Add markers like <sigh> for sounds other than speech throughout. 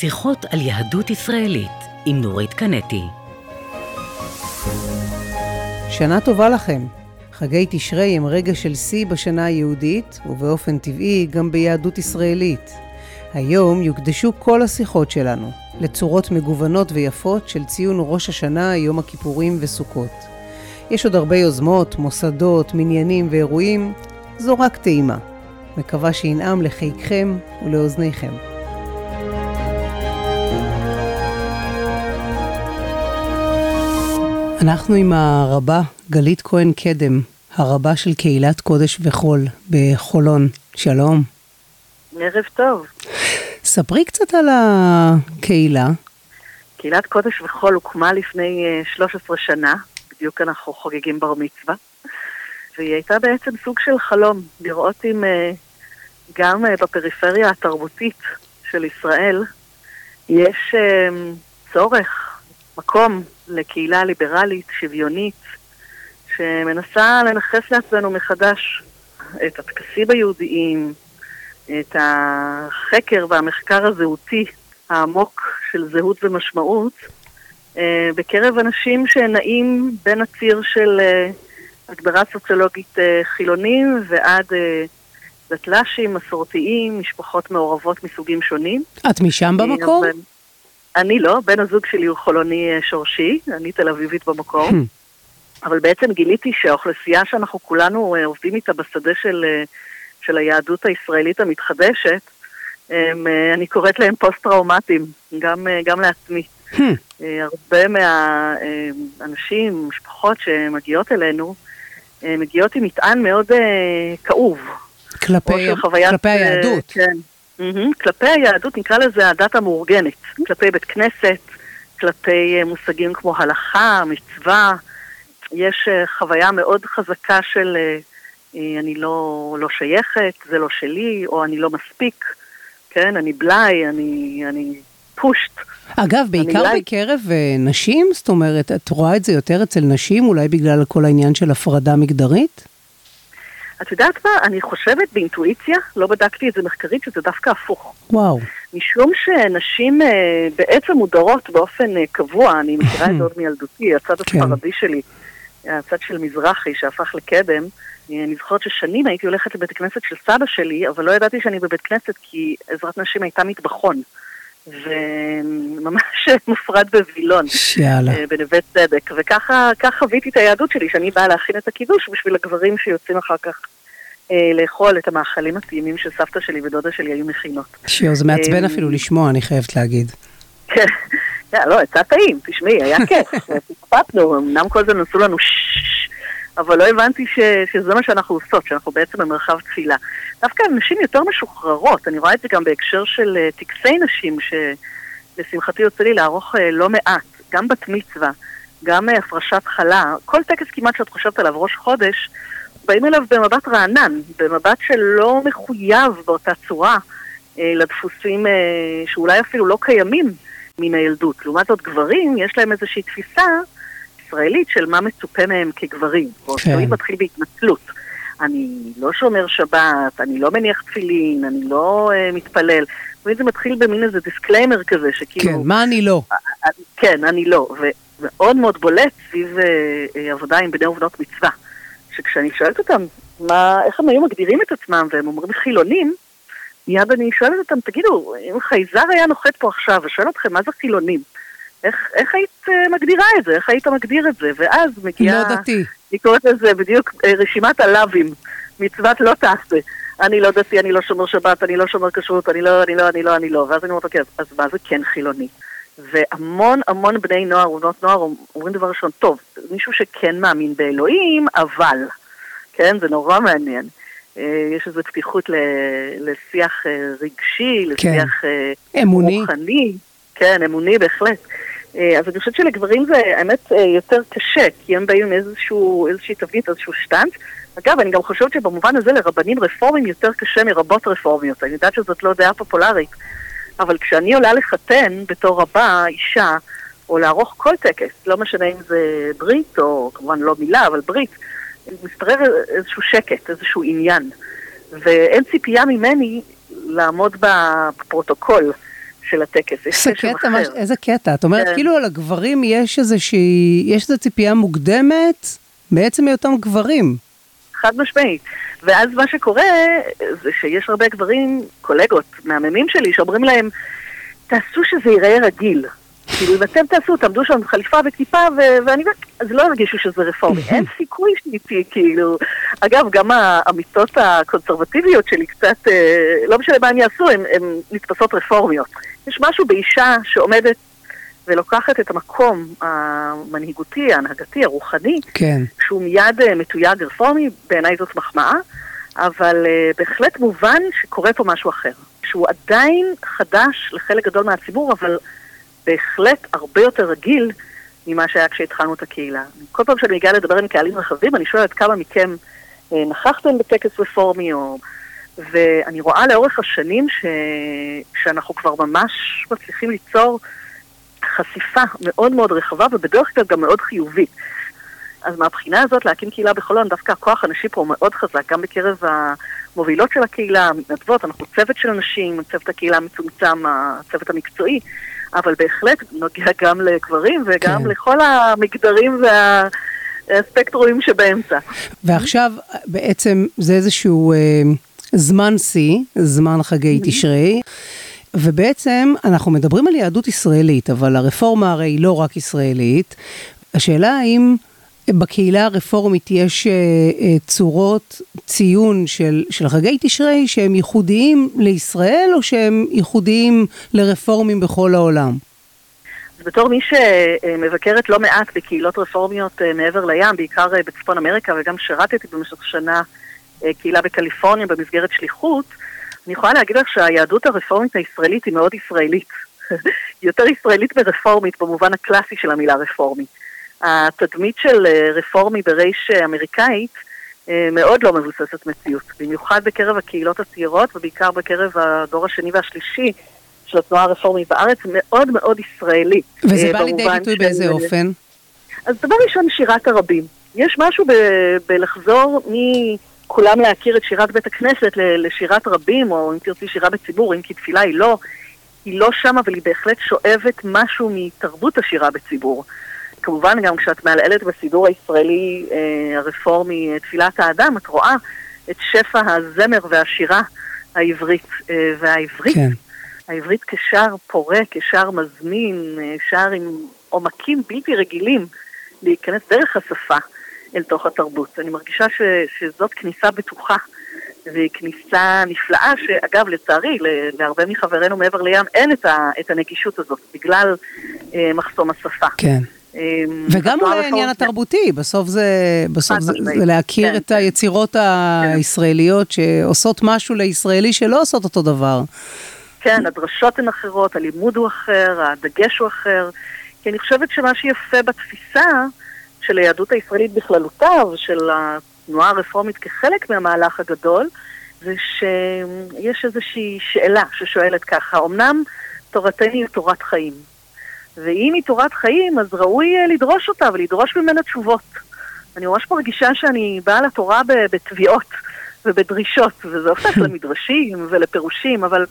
שיחות על יהדות ישראלית עם נורית קנטי. שנה טובה לכם. חגי תשרי הם רגע של שיא בשנה היהודית, ובאופן טבעי גם ביהדות ישראלית. היום יוקדשו כל השיחות שלנו לצורות מגוונות ויפות של ציון ראש השנה, יום הכיפורים וסוכות. יש עוד הרבה יוזמות, מוסדות, מניינים ואירועים, זו רק טעימה. מקווה שינעם לחיקכם ולאוזניכם. אנחנו עם הרבה גלית כהן קדם, הרבה של קהילת קודש וחול בחולון. שלום. ערב טוב. ספרי קצת על הקהילה. קהילת קודש וחול הוקמה לפני 13 אה, שנה, בדיוק אנחנו חוגגים בר מצווה, והיא הייתה בעצם סוג של חלום, לראות אם אה, גם אה, בפריפריה התרבותית של ישראל יש צורך, מקום לקהילה ליברלית, שוויונית, שמנסה לנכס לעצמנו מחדש את הטקסים היהודיים, את החקר והמחקר הזהותי העמוק של זהות ומשמעות אה, בקרב אנשים שנעים בין הציר של אה, הגדרה סוציולוגית אה, חילונים ועד דתל"שים, מסורתיים, משפחות מעורבות מסוגים שונים. את משם במקור? אני לא, בן הזוג שלי הוא חולוני שורשי, אני תל אביבית במקור. Hmm. אבל בעצם גיליתי שהאוכלוסייה שאנחנו כולנו עובדים איתה בשדה של של היהדות הישראלית המתחדשת, הם, אה, אני קוראת להם פוסט-טראומטיים, גם, אה, גם לעצמי. Hmm. אה, הרבה מהאנשים, משפחות שמגיעות אלינו, מגיעות עם מטען מאוד כאוב. כלפי, חוויית, כלפי היהדות. כן. Mm-hmm. כלפי היהדות נקרא לזה הדת המאורגנת. כלפי בית כנסת, כלפי מושגים כמו הלכה, מצווה. יש חוויה מאוד חזקה של אה, אני לא, לא שייכת, זה לא שלי, או אני לא מספיק, כן, אני בלאי, אני, אני פושט. אגב, בעיקר בקרב אה, נשים, זאת אומרת, את רואה את זה יותר אצל נשים, אולי בגלל כל העניין של הפרדה מגדרית? את יודעת מה? אני חושבת באינטואיציה, לא בדקתי את זה מחקרית, שזה דווקא הפוך. וואו. משום שנשים אה, בעצם מודרות באופן אה, קבוע, אני מכירה את זה עוד מילדותי, הצד כן. הספרדי שלי, הצד של מזרחי שהפך לקדם, אני זוכרת ששנים הייתי הולכת לבית הכנסת של סבא שלי, אבל לא ידעתי שאני בבית כנסת כי עזרת נשים הייתה מטבחון. וממש <laughs> מופרד בווילון. שיאללה. אה, בנווה צדק. וככה חוויתי את היהדות שלי, שאני באה להכין את הקידוש בשביל הגברים שיוצאים אחר כך אה, לאכול את המאכלים הטעימים שסבתא שלי ודודה שלי היו מכינות. שיו, זה מעצבן אה, אפילו לשמוע, אני חייבת להגיד. כן, <laughs> לא, יצא טעים, תשמעי, היה כיף, <laughs> פקפקנו, אמנם כל זה נעשו לנו אבל לא הבנתי ש, שזה מה שאנחנו עושות, שאנחנו בעצם במרחב תפילה. דווקא נשים יותר משוחררות, אני רואה את זה גם בהקשר של uh, טקסי נשים, שלשמחתי יוצא לי לערוך uh, לא מעט, גם בת מצווה, גם uh, הפרשת חלה, כל טקס כמעט שאת חושבת עליו ראש חודש, באים אליו במבט רענן, במבט שלא מחויב באותה צורה לדפוסים שאולי אפילו לא קיימים מן הילדות. לעומת זאת גברים, יש להם איזושהי תפיסה הישראלית של מה מצופה מהם כגברים. כן. או מתחיל בהתנצלות. אני לא שומר שבת, אני לא מניח תפילין, אני לא uh, מתפלל. תמיד זה מתחיל במין איזה disclaimer כזה, שכאילו... כן, מה אני לא? כן, אני לא. ומאוד מאוד בולט סביב עבודה עם בני ובנות מצווה. שכשאני שואלת אותם מה, איך הם היו מגדירים את עצמם, והם אומרים חילונים, מיד אני שואלת אותם, תגידו, אם חייזר היה נוחת פה עכשיו ושואל אתכם מה זה חילונים, איך, איך היית uh, מגדירה את זה? איך היית מגדיר את זה? ואז מגיעה... לא דתי. אני קוראת לזה בדיוק uh, רשימת הלאווים, מצוות לא תעשה. אני לא דתי, אני לא שומר שבת, אני לא שומר כשרות, אני לא, אני לא, אני לא, אני לא. ואז אני אומרת, אוקיי, אז מה זה כן חילוני? והמון המון בני נוער ובנות נוער אומרים דבר ראשון, טוב, מישהו שכן מאמין באלוהים, אבל, כן, זה נורא מעניין. אה, יש איזו פתיחות לשיח רגשי. לשיח כן. אמוני. רוחני. כן, אמוני בהחלט. אה, אז אני חושבת שלגברים זה, האמת, אה, יותר קשה, כי הם באים עם איזושהי תבנית, איזשהו שטנץ. אגב, אני גם חושבת שבמובן הזה לרבנים רפורמים יותר קשה מרבות רפורמיות. אני יודעת שזאת לא דעה פופולרית, אבל כשאני עולה לחתן בתור רבה, אישה, או לערוך כל טקס, לא משנה אם זה ברית, או כמובן לא מילה, אבל ברית, מסתרר איזשהו שקט, איזשהו עניין. ואין ציפייה ממני לעמוד בפרוטוקול. של הטקס. איזה קטע, מש... איזה קטע. את אומרת, כן. כאילו על הגברים יש איזושהי, יש איזו ציפייה מוקדמת בעצם היותם גברים. חד משמעית. ואז מה שקורה זה שיש הרבה גברים, קולגות, מהממים שלי, שאומרים להם, תעשו שזה ייראה רגיל. <laughs> כאילו, אם אתם תעשו, תעמדו שם עם חליפה וכיפה, ו- ואני אומרת, אז לא ירגישו שזה רפורמי. <laughs> אין סיכוי שאיתי, כאילו... אגב, גם האמיתות הקונסרבטיביות שלי קצת, אה, לא משנה מה הם יעשו, הן נתפסות רפורמיות. יש משהו באישה שעומדת ולוקחת את המקום המנהיגותי, ההנהגתי, הרוחני, כן. שהוא מיד אה, מתויג רפורמי, בעיניי זאת מחמאה, אבל uh, בהחלט מובן שקורה פה משהו אחר. שהוא עדיין חדש לחלק גדול מהציבור, אבל בהחלט הרבה יותר רגיל ממה שהיה כשהתחלנו את הקהילה. כל פעם שאני מגיעה לדבר עם קהלים רחבים, אני שואלת כמה מכם אה, נכחתם בטקס רפורמי, או... ואני רואה לאורך השנים ש... שאנחנו כבר ממש מצליחים ליצור חשיפה מאוד מאוד רחבה, ובדרך כלל גם מאוד חיובית. אז מהבחינה הזאת, להקים קהילה בחולון, דווקא הכוח הנשי פה הוא מאוד חזק, גם בקרב המובילות של הקהילה, המתנדבות, אנחנו צוות של נשים, צוות הקהילה המצומצם, הצוות המקצועי, אבל בהחלט נוגע גם לגברים וגם כן. לכל המגדרים וה... הספקטרומים שבאמצע. ועכשיו בעצם זה איזשהו אה, זמן שיא, זמן חגי תשרי, ובעצם אנחנו מדברים על יהדות ישראלית, אבל הרפורמה הרי היא לא רק ישראלית. השאלה האם בקהילה הרפורמית יש אה, אה, צורות ציון של, של חגי תשרי שהם ייחודיים לישראל או שהם ייחודיים לרפורמים בכל העולם? אז בתור מי שמבקרת לא מעט בקהילות רפורמיות אה, מעבר לים, בעיקר בצפון אמריקה, וגם שירתתי במשך שנה קהילה בקליפורניה במסגרת שליחות, אני יכולה להגיד לך שהיהדות הרפורמית הישראלית היא מאוד ישראלית. <laughs> יותר ישראלית מרפורמית במובן הקלאסי של המילה רפורמית. התדמית של אה, רפורמי ברייש אה, אמריקאית אה, מאוד לא מבוססת מציאות, במיוחד בקרב הקהילות הצעירות ובעיקר בקרב הדור השני והשלישי של התנועה הרפורמית בארץ, מאוד מאוד ישראלי. וזה בא לידי ביטוי באיזה אופן? אז דבר ראשון, שירת הרבים. יש משהו ב- בלחזור מכולם להכיר את שירת בית הכנסת לשירת רבים, או אם תרצי שירה בציבור, אם כי תפילה היא לא, היא לא שם, אבל היא בהחלט שואבת משהו מתרבות השירה בציבור. כמובן גם כשאת מעלעלת בסידור הישראלי אה, הרפורמי אה, תפילת האדם, את רואה את שפע הזמר והשירה העברית. אה, והעברית, כן. העברית כשער פורה, כשער מזמין, אה, שער עם עומקים בלתי רגילים להיכנס דרך השפה אל תוך התרבות. אני מרגישה ש, שזאת כניסה בטוחה. והיא כניסה נפלאה, שאגב, לצערי, להרבה מחברינו מעבר לים אין את, ה, את הנגישות הזאת, בגלל אה, מחסום השפה. כן. אמ, וגם אולי העניין התרבותי, בסוף זה, בסוף זה, זה להכיר כן, את כן. היצירות הישראליות שעושות משהו לישראלי שלא עושות אותו דבר. כן, הדרשות הן אחרות, הלימוד הוא אחר, הדגש הוא אחר. כי אני חושבת שמה שיפה בתפיסה של היהדות הישראלית בכללותה, ושל התנועה הרפורמית כחלק מהמהלך הגדול, זה שיש איזושהי שאלה ששואלת ככה, אמנם תורתנו היא תורת חיים, ואם היא תורת חיים, אז ראוי אה, לדרוש אותה ולדרוש ממנה תשובות. אני ממש מרגישה שאני באה לתורה בתביעות ובדרישות, וזה הופך <laughs> למדרשים ולפירושים, אבל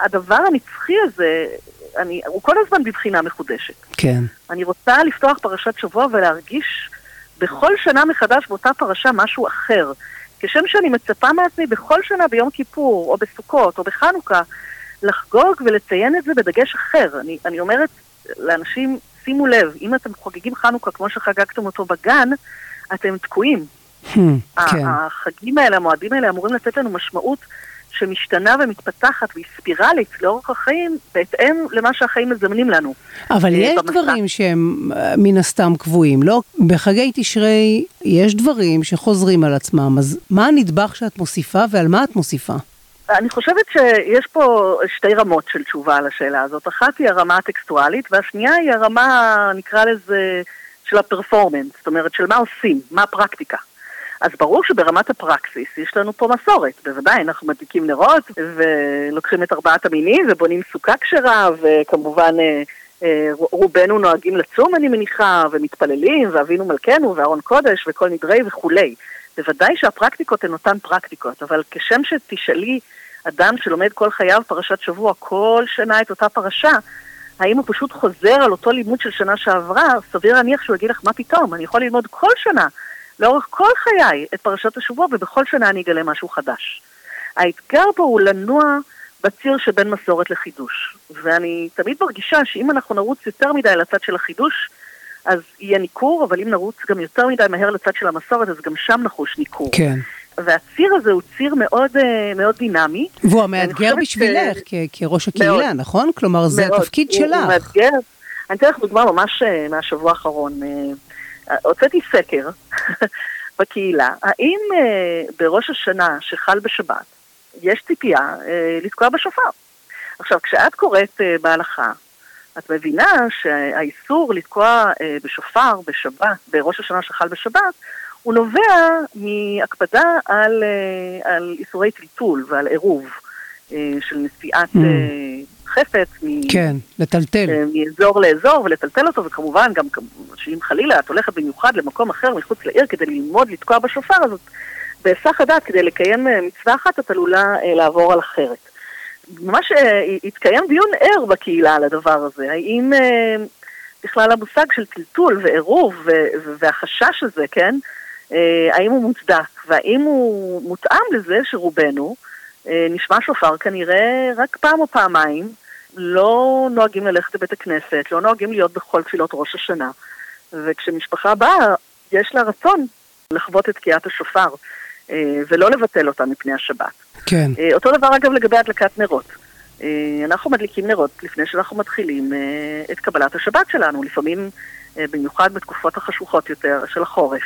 הדבר הנצחי הזה, אני, הוא כל הזמן בבחינה מחודשת. כן. אני רוצה לפתוח פרשת שבוע ולהרגיש בכל שנה מחדש באותה פרשה משהו אחר. כשם שאני מצפה מעצמי בכל שנה ביום כיפור, או בסוכות, או בחנוכה, לחגוג ולציין את זה בדגש אחר. אני, אני אומרת לאנשים, שימו לב, אם אתם חוגגים חנוכה כמו שחגגתם אותו בגן, אתם תקועים. Hmm, כן. החגים האלה, המועדים האלה, אמורים לתת לנו משמעות שמשתנה ומתפתחת והיא ספירלית לאורך החיים, בהתאם למה שהחיים מזמנים לנו. אבל אה, יש במסע. דברים שהם אה, מן הסתם קבועים, לא? בחגי תשרי יש דברים שחוזרים על עצמם, אז מה הנדבך שאת מוסיפה ועל מה את מוסיפה? אני חושבת שיש פה שתי רמות של תשובה על השאלה הזאת. אחת היא הרמה הטקסטואלית, והשנייה היא הרמה, נקרא לזה, של הפרפורמנס, זאת אומרת, של מה עושים, מה הפרקטיקה. אז ברור שברמת הפרקסיס יש לנו פה מסורת, בוודאי, אנחנו מדליקים נרות ולוקחים את ארבעת המינים ובונים סוכה כשרה, וכמובן אה, אה, רובנו נוהגים לצום, אני מניחה, ומתפללים, ואבינו מלכנו, וארון קודש, וכל נדרי וכולי. בוודאי שהפרקטיקות הן אותן פרקטיקות, אבל כשם שתשאלי אדם שלומד כל חייו פרשת שבוע, כל שנה את אותה פרשה, האם הוא פשוט חוזר על אותו לימוד של שנה שעברה? סביר להניח שהוא יגיד לך, מה פתאום, אני יכול ללמוד כל שנה, לאורך כל חיי, את פרשת השבוע, ובכל שנה אני אגלה משהו חדש. האתגר פה הוא לנוע בציר שבין מסורת לחידוש. ואני תמיד מרגישה שאם אנחנו נרוץ יותר מדי לצד של החידוש, אז יהיה ניכור, אבל אם נרוץ גם יותר מדי מהר לצד של המסורת, אז גם שם נחוש ניכור. כן. והציר הזה הוא ציר מאוד, אה, מאוד דינמי. והוא המאתגר בשבילך, ש... כראש הקהילה, מאוד, נכון? כלומר, זה מאוד, התפקיד הוא, שלך. הוא מאתגר. אני אתן לך דוגמה ממש אה, מהשבוע האחרון. אה, הוצאתי סקר <laughs> בקהילה, האם בראש השנה שחל בשבת, יש ציפייה לתקוע בשופר? עכשיו, כשאת קוראת בהלכה, את מבינה שהאיסור לתקוע בשופר בשבת, בראש השנה שחל בשבת, הוא נובע מהקפדה על, אה, על איסורי טלטול ועל עירוב אה, של נסיעת mm. חפץ מ... כן, לטלטל. מאזור לאזור ולטלטל אותו, וכמובן גם שאם חלילה את הולכת במיוחד למקום אחר מחוץ לעיר כדי ללמוד לתקוע בשופר, אז בהיסח הדעת כדי לקיים מצווה אחת את עלולה לעבור על אחרת. ממש התקיים דיון ער בקהילה על הדבר הזה, האם בכלל המושג של טלטול ועירוב והחשש הזה, כן? אה, האם הוא מוצדק, והאם הוא מותאם לזה שרובנו אה, נשמע שופר כנראה רק פעם או פעמיים, לא נוהגים ללכת לבית הכנסת, לא נוהגים להיות בכל תפילות ראש השנה, וכשמשפחה באה, יש לה רצון לחוות את תקיעת השופר, אה, ולא לבטל אותה מפני השבת. כן. אותו דבר אגב לגבי הדלקת נרות. אנחנו מדליקים נרות לפני שאנחנו מתחילים את קבלת השבת שלנו, לפעמים במיוחד בתקופות החשוכות יותר של החורף.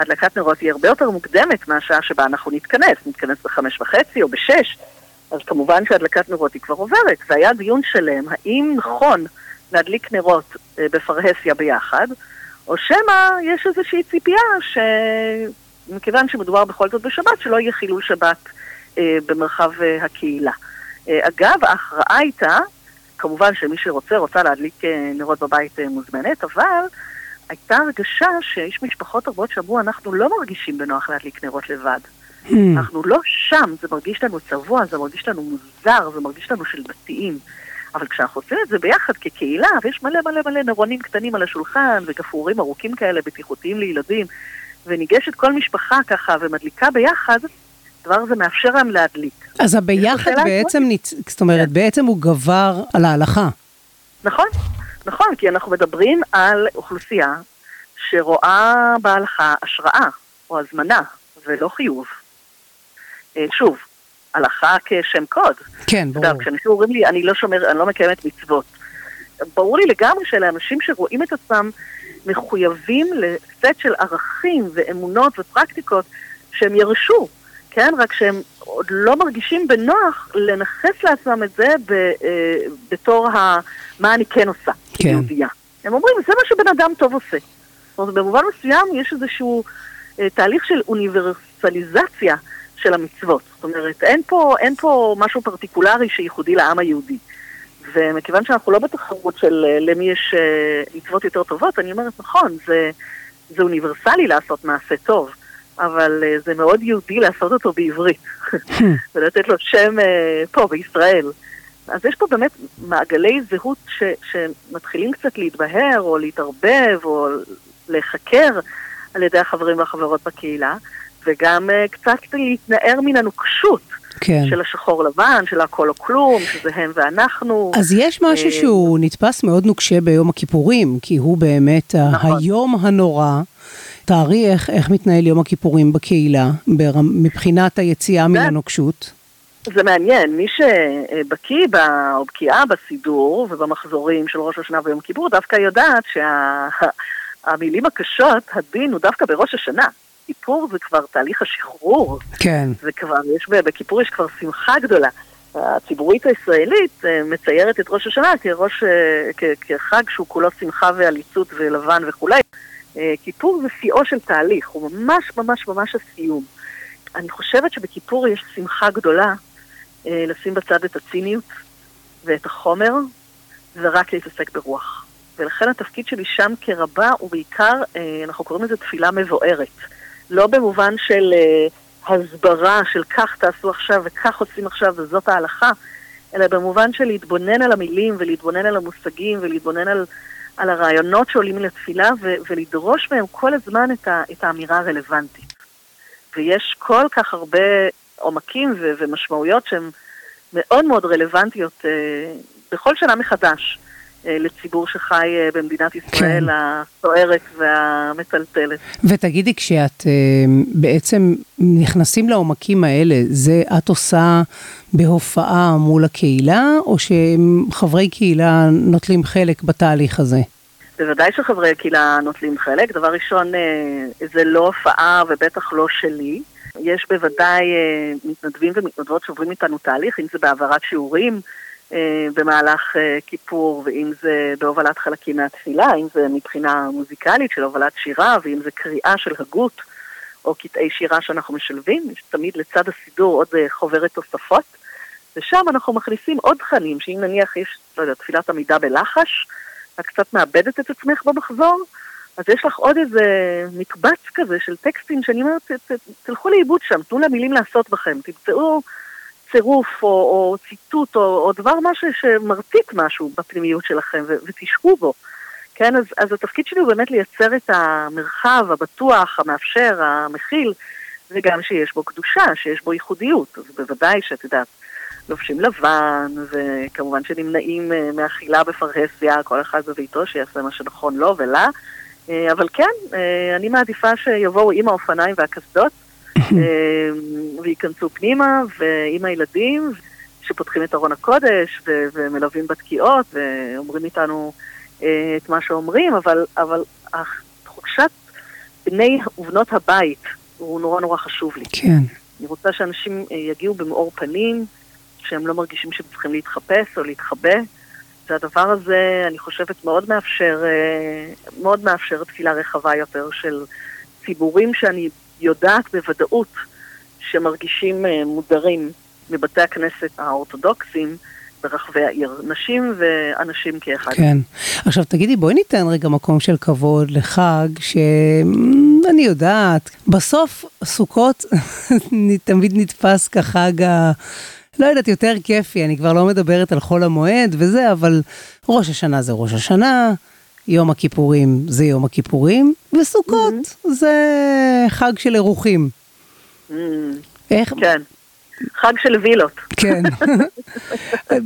הדלקת נרות היא הרבה יותר מוקדמת מהשעה שבה אנחנו נתכנס, נתכנס בחמש וחצי או בשש, אז כמובן שהדלקת נרות היא כבר עוברת, והיה דיון שלם האם נכון להדליק נרות אה, בפרהסיה ביחד, או שמא יש איזושהי ציפייה שמכיוון שמדובר בכל זאת בשבת, שלא יהיה חילול שבת אה, במרחב אה, הקהילה. אה, אגב, ההכרעה הייתה, כמובן שמי שרוצה, רוצה להדליק אה, נרות בבית אה, מוזמנת, אבל הייתה הרגשה שיש משפחות רבות שאמרו, אנחנו לא מרגישים בנוח להדליק נרות לבד. Hmm. אנחנו לא שם, זה מרגיש לנו צבוע, זה מרגיש לנו מוזר, זה מרגיש לנו של דתיים. אבל כשאנחנו עושים את זה ביחד כקהילה, ויש מלא מלא מלא נרונים קטנים על השולחן, וגפרורים ארוכים כאלה, בטיחותיים לילדים, וניגשת כל משפחה ככה ומדליקה ביחד, הדבר הזה מאפשר להם להדליק. אז הביחד בעצם, ניצ... זאת אומרת, כן. בעצם הוא גבר על ההלכה. נכון, נכון, כי אנחנו מדברים על אוכלוסייה שרואה בהלכה השראה או הזמנה ולא חיוב. אה, שוב, הלכה כשם קוד. כן, ברור. כשאנשים אומרים לי, אני לא שומר, אני לא מקיימת מצוות. ברור לי לגמרי שאלה אנשים שרואים את עצמם מחויבים לסט של ערכים ואמונות ופרקטיקות שהם ירשו, כן? רק שהם עוד לא מרגישים בנוח לנכס לעצמם את זה ב, אה, בתור ה, מה אני כן עושה, כן. כיהודייה. הם אומרים, זה מה שבן אדם טוב עושה. זאת אומרת, במובן מסוים יש איזשהו אה, תהליך של אוניברסליזציה של המצוות. זאת אומרת, אין פה, אין פה משהו פרטיקולרי שייחודי לעם היהודי. ומכיוון שאנחנו לא בתחרות של אה, למי יש אה, מצוות יותר טובות, אני אומרת, נכון, זה, זה אוניברסלי לעשות מעשה טוב. אבל uh, זה מאוד יהודי לעשות אותו בעברית, <laughs> ולתת לו שם uh, פה, בישראל. אז יש פה באמת מעגלי זהות ש, שמתחילים קצת להתבהר, או להתערבב, או להיחקר על ידי החברים והחברות בקהילה, וגם uh, קצת להתנער מן הנוקשות. כן. של השחור לבן, של הכל או כלום, שזה הם ואנחנו. אז יש משהו שהוא נתפס מאוד נוקשה ביום הכיפורים, כי הוא באמת נכון. היום הנורא תארי איך, איך מתנהל יום הכיפורים בקהילה, מבחינת היציאה מן הנוקשות. זה מעניין, מי שבקיא או בקיאה בסידור ובמחזורים של ראש השנה ויום כיפור דווקא יודעת שהמילים שה... הקשות, הדין הוא דווקא בראש השנה. כיפור זה כבר תהליך השחרור. כן. זה כבר, יש, בכיפור יש כבר שמחה גדולה. הציבורית הישראלית אה, מציירת את ראש השנה כראש, אה, כחג שהוא כולו שמחה ועליצות ולבן וכולי. אה, כיפור זה שיאו של תהליך, הוא ממש ממש ממש הסיום. אני חושבת שבכיפור יש שמחה גדולה אה, לשים בצד את הציניות ואת החומר, ורק להתעסק ברוח. ולכן התפקיד שלי שם כרבה הוא בעיקר, אה, אנחנו קוראים לזה תפילה מבוארת. לא במובן של הסברה של כך תעשו עכשיו וכך עושים עכשיו וזאת ההלכה, אלא במובן של להתבונן על המילים ולהתבונן על המושגים ולהתבונן על, על הרעיונות שעולים לתפילה ו, ולדרוש מהם כל הזמן את, ה, את האמירה הרלוונטית. ויש כל כך הרבה עומקים ו, ומשמעויות שהן מאוד מאוד רלוונטיות אה, בכל שנה מחדש. אה, לציבור שחי אה, במדינת ישראל כן. הסוערת והמטלטלת. ותגידי, כשאת אה, בעצם נכנסים לעומקים האלה, זה את עושה בהופעה מול הקהילה, או שחברי קהילה נוטלים חלק בתהליך הזה? בוודאי שחברי הקהילה נוטלים חלק. דבר ראשון, זה לא הופעה ובטח לא שלי. יש בוודאי מתנדבים ומתנדבות שעוברים איתנו תהליך, אם זה בהעברת שיעורים. אה, במהלך אה, כיפור, ואם זה בהובלת חלקים מהתפילה, אם זה מבחינה מוזיקלית של הובלת שירה, ואם זה קריאה של הגות, או קטעי שירה שאנחנו משלבים, יש תמיד לצד הסידור עוד אה, חוברת תוספות, ושם אנחנו מכניסים עוד תכנים, שאם נניח יש, לא יודע, תפילת עמידה בלחש, את קצת מאבדת את עצמך במחזור, אז יש לך עוד איזה מקבץ כזה של טקסטים שאני אומרת, תלכו לאיבוד שם, תנו למילים לעשות בכם, תמצאו צירוף או, או ציטוט או, או דבר משהו שמרטיט משהו בפנימיות שלכם ו- ותשבו בו. כן, אז, אז התפקיד שלי הוא באמת לייצר את המרחב הבטוח, המאפשר, המכיל, וגם שיש בו קדושה, שיש בו ייחודיות. אז בוודאי שאת יודעת, לובשים לבן, וכמובן שנמנעים אה, מאכילה בפרהסיה, כל אחד בביתו שיעשה מה שנכון לו ולה. אה, אבל כן, אה, אני מעדיפה שיבואו עם האופניים והקסדות, <laughs> וייכנסו פנימה, ועם הילדים שפותחים את ארון הקודש ו- ומלווים בתקיעות ואומרים איתנו אה, את מה שאומרים, אבל, אבל תחושת בני ובנות הבית הוא נורא נורא חשוב לי. כן. אני רוצה שאנשים אה, יגיעו במאור פנים, שהם לא מרגישים שהם צריכים להתחפש או להתחבא. והדבר הזה, אני חושבת, מאוד מאפשר, אה, מאוד מאפשר תפילה רחבה יותר של ציבורים שאני יודעת בוודאות שמרגישים אה, מודרים מבתי הכנסת האורתודוקסים ברחבי העיר, נשים ואנשים כאחד. כן. עכשיו תגידי, בואי ניתן רגע מקום של כבוד לחג, שאני יודעת, בסוף סוכות <laughs> תמיד נתפס כחג ה... לא יודעת, יותר כיפי, אני כבר לא מדברת על חול המועד וזה, אבל ראש השנה זה ראש השנה, יום הכיפורים זה יום הכיפורים, וסוכות mm-hmm. זה חג של אירוחים. Mm-hmm. איך? כן. חג של וילות. כן.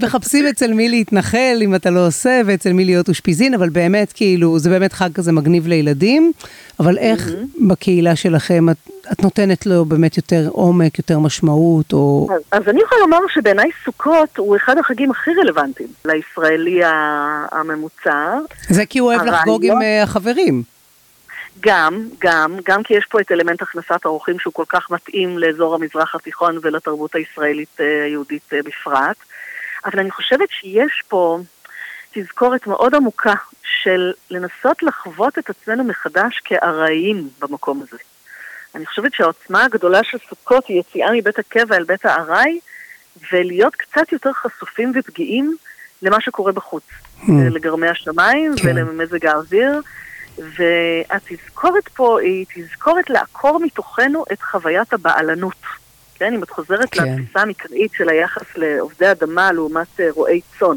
מחפשים אצל מי להתנחל אם אתה לא עושה, ואצל מי להיות אושפיזין, אבל באמת, כאילו, זה באמת חג כזה מגניב לילדים, אבל איך mm-hmm. בקהילה שלכם את, את נותנת לו באמת יותר עומק, יותר משמעות, או... אז, אז אני יכולה לומר שבעיניי סוכות הוא אחד החגים הכי רלוונטיים לישראלי הממוצע. זה כי הוא אוהב לחגוג עם אה, החברים. גם, גם, גם כי יש פה את אלמנט הכנסת האורחים שהוא כל כך מתאים לאזור המזרח התיכון ולתרבות הישראלית אה, היהודית אה, בפרט. אבל אני חושבת שיש פה תזכורת מאוד עמוקה של לנסות לחוות את עצמנו מחדש כארעיים במקום הזה. אני חושבת שהעוצמה הגדולה של סוכות היא יציאה מבית הקבע אל בית הארעי, ולהיות קצת יותר חשופים ופגיעים למה שקורה בחוץ, hmm. לגרמי השמיים כן. ולמזג האוויר. והתזכורת פה היא תזכורת לעקור מתוכנו את חוויית הבעלנות. כן, אם את חוזרת כן. לתפיסה המקראית של היחס לעובדי אדמה לעומת אה, רועי צאן.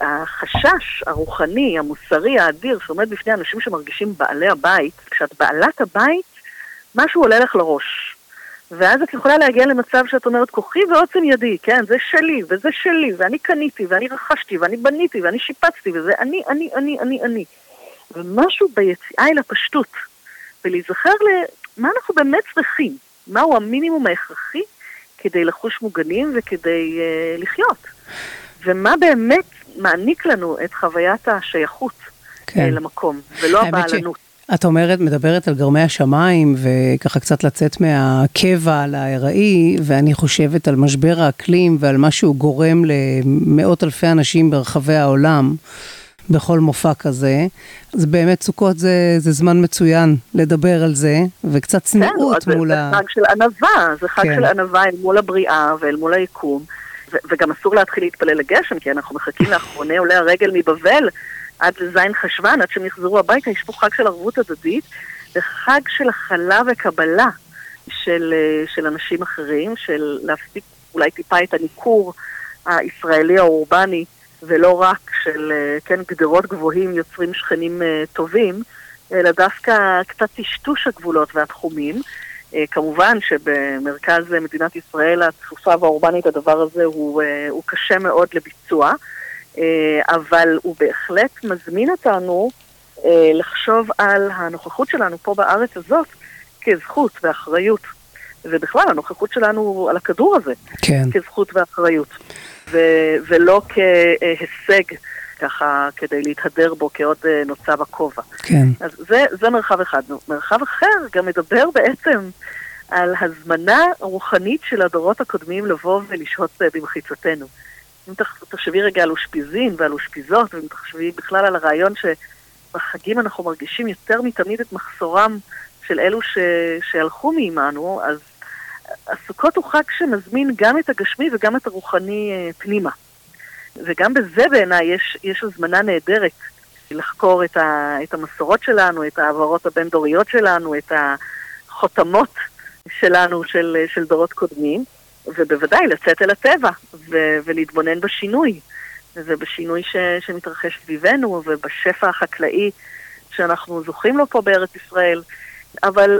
החשש הרוחני, המוסרי, האדיר, שעומד בפני אנשים שמרגישים בעלי הבית, כשאת בעלת הבית, משהו עולה לך לראש. ואז את יכולה להגיע למצב שאת אומרת, כוחי ועוצם ידי, כן, זה שלי, וזה שלי, ואני קניתי, ואני רכשתי, ואני בניתי, ואני שיפצתי, וזה אני, אני, אני, אני, אני. ומשהו ביציאה אל הפשטות, ולהיזכר למה אנחנו באמת צריכים, מהו המינימום ההכרחי כדי לחוש מוגנים וכדי uh, לחיות. ומה באמת מעניק לנו את חוויית השייכות כן. uh, למקום, ולא הבעלנות. ש... את אומרת, מדברת על גרמי השמיים, וככה קצת לצאת מהקבע לארעי, ואני חושבת על משבר האקלים ועל מה שהוא גורם למאות אלפי אנשים ברחבי העולם. בכל מופע כזה. אז באמת סוכות זה, זה זמן מצוין לדבר על זה, וקצת צניעות כן, מול ה... זה חג של ענווה, זה חג כן. של ענווה אל מול הבריאה ואל מול היקום. ו- וגם אסור להתחיל להתפלל לגשם, כי אנחנו מחכים לאחרוני עולי הרגל מבבל עד לזין חשוון, עד שהם יחזרו הביתה, יש פה חג של ערבות הדדית, וחג של הכלה וקבלה. של, אה, של אנשים אחרים, של להפסיק אולי טיפה את הניכור הישראלי האורבני, ולא רק של, אה, כן, גדרות גבוהים יוצרים שכנים אה, טובים, אלא דווקא קצת טשטוש הגבולות והתחומים. כמובן שבמרכז מדינת ישראל התפוסה והאורבנית הדבר הזה הוא, הוא קשה מאוד לביצוע, אבל הוא בהחלט מזמין אותנו לחשוב על הנוכחות שלנו פה בארץ הזאת כזכות ואחריות. ובכלל הנוכחות שלנו על הכדור הזה, כן. כזכות ואחריות, ו- ולא כהישג. ככה כדי להתהדר בו כעוד אה, נוצה בכובע. כן. אז זה, זה מרחב אחד. מרחב אחר גם מדבר בעצם על הזמנה רוחנית של הדורות הקודמים לבוא ולשהות אה, במחיצתנו. אם תחשבי רגע על אושפיזין ועל אושפיזות, ואם תחשבי בכלל על הרעיון שבחגים אנחנו מרגישים יותר מתמיד את מחסורם של אלו ש... שהלכו מעמנו, אז הסוכות הוא חג שמזמין גם את הגשמי וגם את הרוחני אה, פנימה. וגם בזה בעיניי יש, יש הזמנה נהדרת לחקור את, ה, את המסורות שלנו, את העברות הבין-דוריות שלנו, את החותמות שלנו של, של דורות קודמים, ובוודאי לצאת אל הטבע ו, ולהתבונן בשינוי, ובשינוי ש, שמתרחש סביבנו, ובשפע החקלאי שאנחנו זוכים לו פה בארץ ישראל. אבל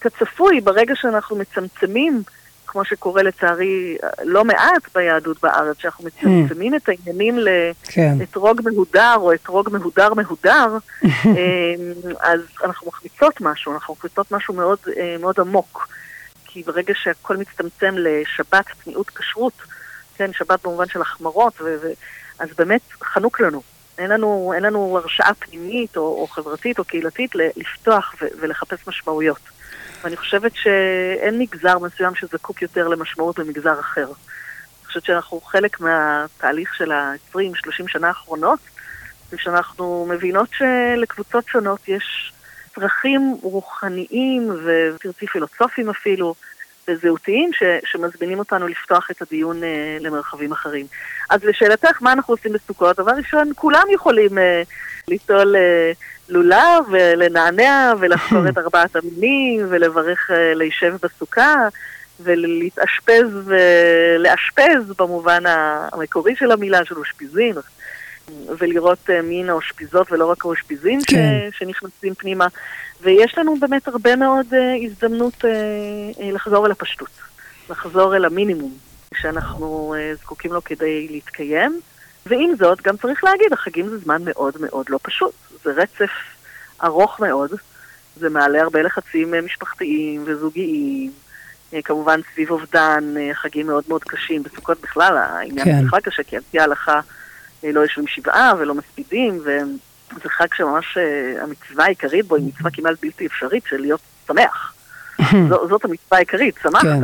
כצפוי, ברגע שאנחנו מצמצמים, כמו שקורה לצערי לא מעט ביהדות בארץ, שאנחנו. מצמצמים את העניינים לאתרוג כן. מהודר או אתרוג מהודר מהודר, <laughs> אמ, אז אנחנו מחמיצות משהו, אנחנו מחמיצות משהו מאוד, אה, מאוד עמוק. כי ברגע שהכל מצטמצם לשבת, צניעות, כשרות, כן, שבת במובן של החמרות, ו- ו- אז באמת חנוק לנו. אין לנו, אין לנו הרשאה פנימית או, או חברתית או קהילתית לפתוח ו- ולחפש משמעויות. ואני חושבת שאין מגזר מסוים שזקוק יותר למשמעות ממגזר אחר. אני חושבת שאנחנו חלק מהתהליך של ה-20-30 שנה האחרונות, ושאנחנו מבינות שלקבוצות שונות יש צרכים רוחניים ותרצי פילוסופיים אפילו, וזהותיים ש, שמזמינים אותנו לפתוח את הדיון אה, למרחבים אחרים. אז לשאלתך, מה אנחנו עושים בסוכות? דבר ראשון, כולם יכולים אה, ליטול אה, לולב ולנענע ולחקור את <laughs> ארבעת המינים ולברך אה, להישב בסוכה ולהתאשפז ולאשפז במובן המקורי של המילה, של אושפיזין, ולראות אה, מין האושפיזות ולא רק האושפיזין כן. ש, שנכנסים פנימה. ויש לנו באמת הרבה מאוד uh, הזדמנות uh, לחזור אל הפשטות, לחזור אל המינימום שאנחנו זקוקים לו כדי להתקיים. ועם זאת, גם צריך להגיד, החגים זה זמן מאוד מאוד לא פשוט. זה רצף ארוך מאוד, זה מעלה הרבה לחצים משפחתיים וזוגיים. כמובן סביב אובדן, חגים מאוד מאוד קשים. בסוכות בכלל העניין כן. בכלל קשה, כי על פי ההלכה לא יושבים שבעה ולא מספידים, והם... זה חג שממש uh, המצווה העיקרית בו היא מצווה כמעט בלתי אפשרית של להיות שמח. <laughs> זו, זאת המצווה העיקרית, שמחת. כן.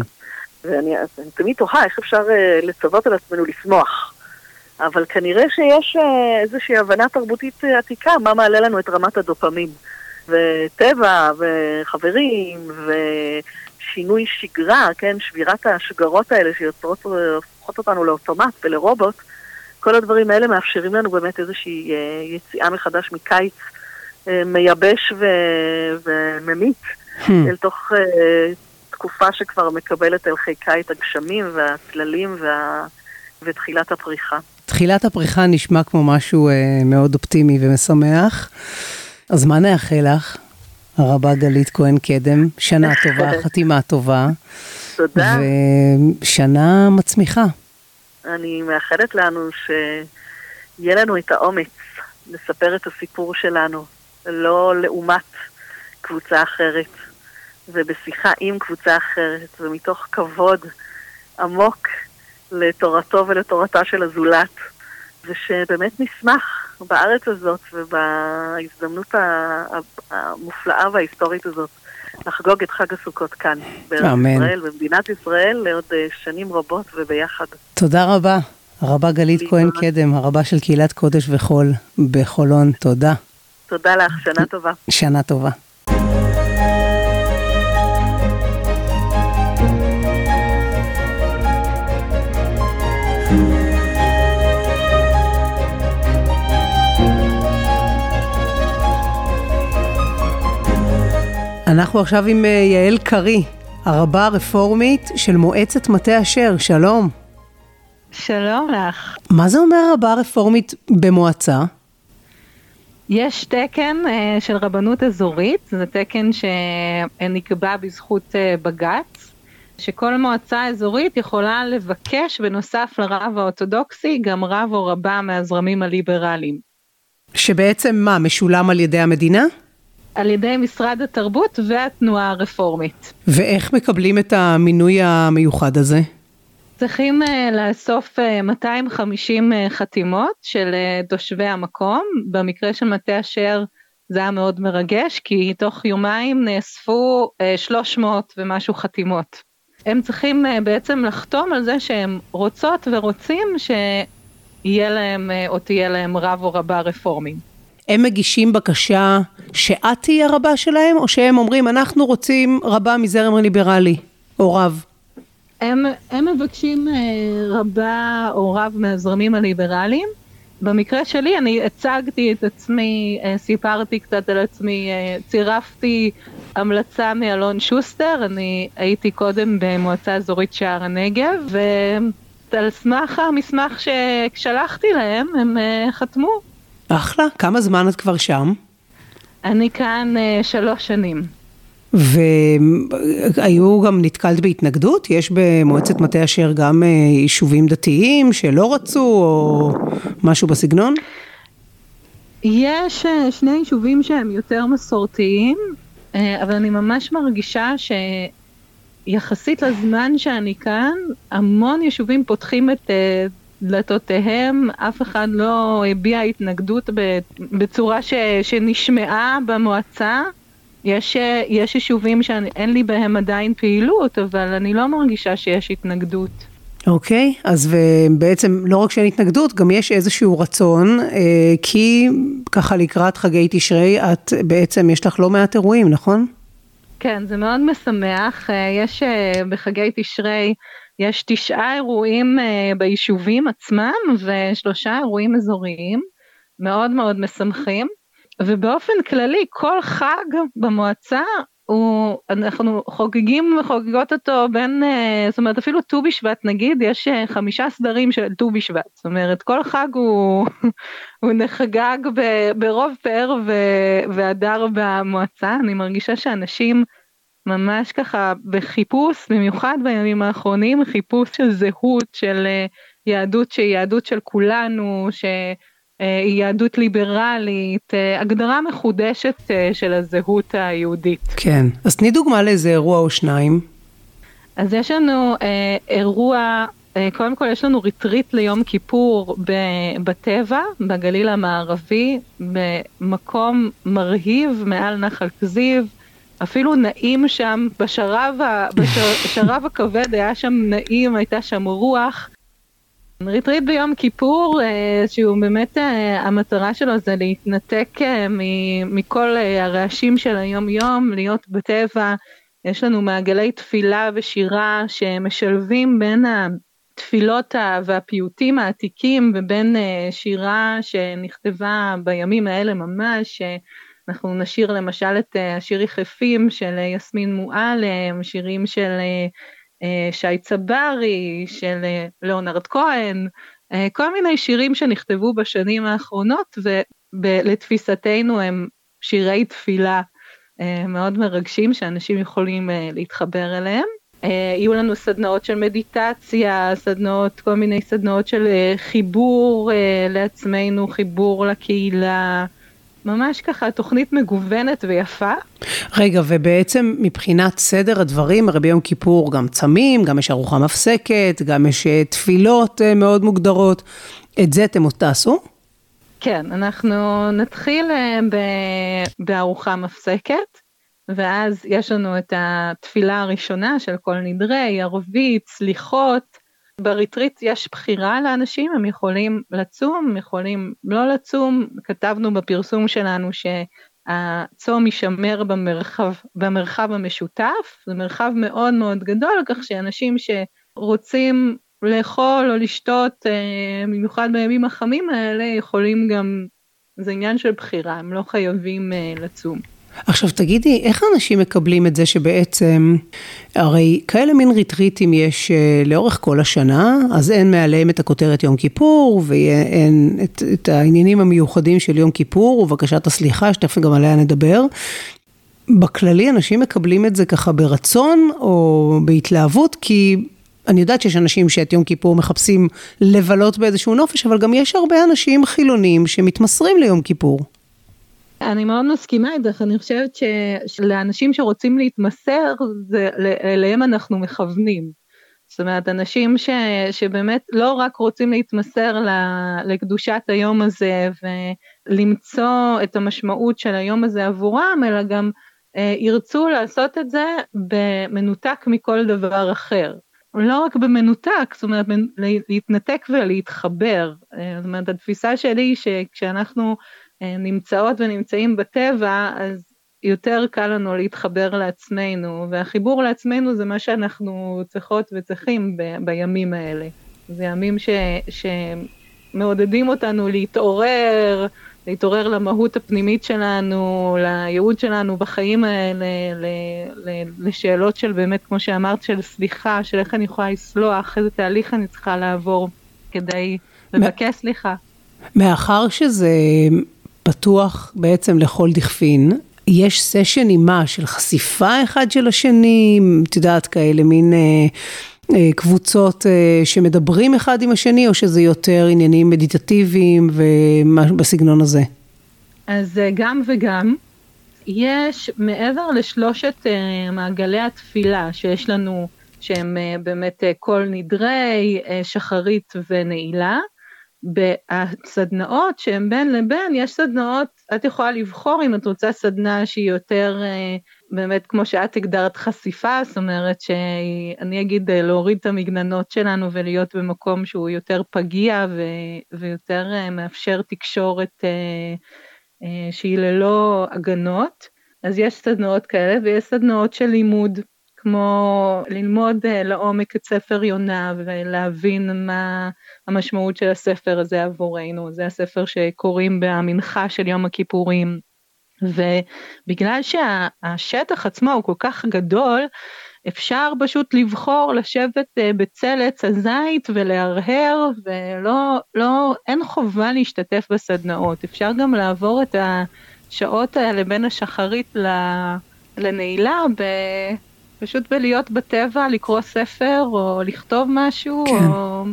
ואני אני תמיד תוהה איך אפשר uh, לצוות על עצמנו לשמוח. אבל כנראה שיש איזושהי הבנה תרבותית עתיקה, מה מעלה לנו את רמת הדופמין. וטבע, וחברים, ושינוי שגרה, כן, שבירת השגרות האלה שיוצרות, הופכות אותנו לאוטומט ולרובוט, כל הדברים האלה מאפשרים לנו באמת איזושהי אה, יציאה מחדש מקיץ אה, מייבש ו- וממית, hmm. אל תוך אה, תקופה שכבר מקבלת אל חיקה את הגשמים והצללים וה... ותחילת הפריחה. תחילת הפריחה נשמע כמו משהו מאוד אופטימי ומשמח. אז מה נאחל לך? הרבה גלית כהן קדם, שנה טובה, <laughs> חתימה טובה. תודה. ושנה מצמיחה. אני מאחלת לנו שיהיה לנו את האומץ לספר את הסיפור שלנו, לא לעומת קבוצה אחרת, ובשיחה עם קבוצה אחרת, ומתוך כבוד עמוק לתורתו ולתורתה של הזולת, ושבאמת נשמח בארץ הזאת ובהזדמנות המופלאה וההיסטורית הזאת לחגוג את חג הסוכות כאן, בארץ ישראל, במדינת ישראל, לעוד אה, שנים רבות וביחד. תודה רבה. הרבה גלית כהן קדם, הרבה של קהילת קודש וחול בחולון, תודה. תודה לך, שנה טובה. שנה טובה. אנחנו עכשיו עם אה, יעל קרי, הרבה הרפורמית של מועצת מטה אשר, שלום. שלום לך. מה זה אומר רבה רפורמית במועצה? יש תקן uh, של רבנות אזורית, זה תקן שנקבע בזכות uh, בג"ץ, שכל מועצה אזורית יכולה לבקש בנוסף לרב האורתודוקסי גם רב או רבה מהזרמים הליברליים. שבעצם מה, משולם על ידי המדינה? על ידי משרד התרבות והתנועה הרפורמית. ואיך מקבלים את המינוי המיוחד הזה? צריכים uh, לאסוף uh, 250 uh, חתימות של uh, תושבי המקום, במקרה של מטה אשר זה היה מאוד מרגש, כי תוך יומיים נאספו uh, 300 ומשהו חתימות. הם צריכים uh, בעצם לחתום על זה שהם רוצות ורוצים שיהיה להם uh, או תהיה להם רב או רבה רפורמים. הם מגישים בקשה שאת תהיי הרבה שלהם, או שהם אומרים אנחנו רוצים רבה מזרם ליברלי, או רב? הם, הם מבקשים אה, רבה או רב מהזרמים הליברליים. במקרה שלי אני הצגתי את עצמי, אה, סיפרתי קצת על עצמי, אה, צירפתי המלצה מאלון שוסטר, אני הייתי קודם במועצה אזורית שער הנגב, ועל סמך המסמך ששלחתי להם הם חתמו. אחלה, כמה זמן את כבר שם? אני כאן שלוש שנים. והיו גם, נתקלת בהתנגדות? יש במועצת מטה אשר גם אה, יישובים דתיים שלא רצו, או משהו בסגנון? יש אה, שני יישובים שהם יותר מסורתיים, אה, אבל אני ממש מרגישה שיחסית לזמן שאני כאן, המון יישובים פותחים את דלתותיהם, אף אחד לא הביע התנגדות בצורה ש, שנשמעה במועצה. יש, יש יישובים שאין לי בהם עדיין פעילות, אבל אני לא מרגישה שיש התנגדות. אוקיי, okay, אז בעצם לא רק שאין התנגדות, גם יש איזשהו רצון, אה, כי ככה לקראת חגי תשרי, את בעצם, יש לך לא מעט אירועים, נכון? כן, זה מאוד משמח. אה, יש אה, בחגי תשרי, יש תשעה אירועים ביישובים עצמם ושלושה אירועים אזוריים, מאוד מאוד משמחים. ובאופן כללי כל חג במועצה הוא, אנחנו חוגגים וחוגגות אותו בין, אה, זאת אומרת אפילו ט"ו בשבט נגיד, יש אה, חמישה סדרים של ט"ו בשבט, זאת אומרת כל חג הוא, <laughs> הוא נחגג ברוב פאר והדר במועצה, אני מרגישה שאנשים ממש ככה בחיפוש, במיוחד בימים האחרונים, חיפוש של זהות, של אה, יהדות שהיא יהדות של כולנו, ש... אה, יהדות ליברלית, אה, הגדרה מחודשת של הזהות היהודית. כן, אז תני דוגמה לאיזה אירוע או שניים. אז יש לנו אה, אירוע, אה, קודם כל יש לנו ריטריט ליום כיפור בטבע, בגליל המערבי, במקום מרהיב מעל נחל כזיב. אפילו נעים שם, בשרב, בשרב <laughs> הכבד היה שם נעים, הייתה שם רוח. ריטריט ביום כיפור, אה, שהוא באמת אה, המטרה שלו זה להתנתק אה, מכל הרעשים של היום יום, להיות בטבע. יש לנו מעגלי תפילה ושירה שמשלבים בין התפילות והפיוטים העתיקים ובין שירה שנכתבה בימים האלה ממש. אנחנו נשיר למשל את השיר יחפים של יסמין מועלם, שירים של אה, שי צברי, של אה, ליאונרד כהן, אה, כל מיני שירים שנכתבו בשנים האחרונות ולתפיסתנו הם שירי תפילה מאוד מרגשים שאנשים יכולים להתחבר אליהם. יהיו לנו סדנאות של מדיטציה, סדנאות, כל מיני סדנאות של חיבור לעצמנו, חיבור לקהילה, ממש ככה תוכנית מגוונת ויפה. רגע, ובעצם מבחינת סדר הדברים, הרי ביום כיפור גם צמים, גם יש ארוחה מפסקת, גם יש אה, תפילות אה, מאוד מוגדרות. את זה אתם עוד תעשו? כן, אנחנו נתחיל אה, בארוחה מפסקת, ואז יש לנו את התפילה הראשונה של כל נדרי, ערבית, סליחות. בריטריט יש בחירה לאנשים, הם יכולים לצום, יכולים לא לצום, כתבנו בפרסום שלנו שהצום יישמר במרחב, במרחב המשותף, זה מרחב מאוד מאוד גדול, כך שאנשים שרוצים לאכול או לשתות, אה, במיוחד בימים החמים האלה, יכולים גם, זה עניין של בחירה, הם לא חייבים אה, לצום. עכשיו תגידי, איך אנשים מקבלים את זה שבעצם, הרי כאלה מין ריטריטים יש אה, לאורך כל השנה, אז אין מעליהם את הכותרת יום כיפור, ואין את, את העניינים המיוחדים של יום כיפור ובקשת הסליחה, שתכף גם עליה נדבר. בכללי אנשים מקבלים את זה ככה ברצון או בהתלהבות, כי אני יודעת שיש אנשים שאת יום כיפור מחפשים לבלות באיזשהו נופש, אבל גם יש הרבה אנשים חילונים שמתמסרים ליום כיפור. אני מאוד מסכימה איתך, אני חושבת שלאנשים שרוצים להתמסר, זה, אליהם אנחנו מכוונים. זאת אומרת, אנשים ש, שבאמת לא רק רוצים להתמסר לקדושת היום הזה ולמצוא את המשמעות של היום הזה עבורם, אלא גם אה, ירצו לעשות את זה במנותק מכל דבר אחר. לא רק במנותק, זאת אומרת, להתנתק ולהתחבר. אה, זאת אומרת, התפיסה שלי היא שכשאנחנו נמצאות ונמצאים בטבע, אז יותר קל לנו להתחבר לעצמנו, והחיבור לעצמנו זה מה שאנחנו צריכות וצריכים ב, בימים האלה. זה ימים ש, שמעודדים אותנו להתעורר, להתעורר למהות הפנימית שלנו, לייעוד שלנו בחיים האלה, לשאלות של באמת, כמו שאמרת, של סליחה, של איך אני יכולה לסלוח, איזה תהליך אני צריכה לעבור כדי לבקש סליחה. מאחר שזה פתוח בעצם לכל דכפין. יש סשנים מה, של חשיפה אחד של השני, את יודעת, כאלה מין אה, אה, קבוצות אה, שמדברים אחד עם השני, או שזה יותר עניינים מדיטטיביים בסגנון הזה? אז גם וגם. יש מעבר לשלושת מעגלי התפילה שיש לנו, שהם באמת קול נדרי, שחרית ונעילה, בסדנאות שהן בין לבין, יש סדנאות, את יכולה לבחור אם את רוצה סדנה שהיא יותר אה, באמת כמו שאת הגדרת חשיפה, זאת אומרת שאני אגיד אה, להוריד את המגננות שלנו ולהיות במקום שהוא יותר פגיע ו- ויותר אה, מאפשר תקשורת שהיא ללא הגנות, אז יש סדנאות כאלה ויש סדנאות של לימוד. כמו ללמוד uh, לעומק את ספר יונה ולהבין מה המשמעות של הספר הזה עבורנו. זה הספר שקוראים במנחה של יום הכיפורים. ובגלל שהשטח עצמו הוא כל כך גדול, אפשר פשוט לבחור לשבת uh, בצל עץ הזית ולהרהר, ולא, לא, אין חובה להשתתף בסדנאות. אפשר גם לעבור את השעות האלה בין השחרית לנעילה ב... פשוט בלהיות בטבע, לקרוא ספר, או לכתוב משהו, כן. או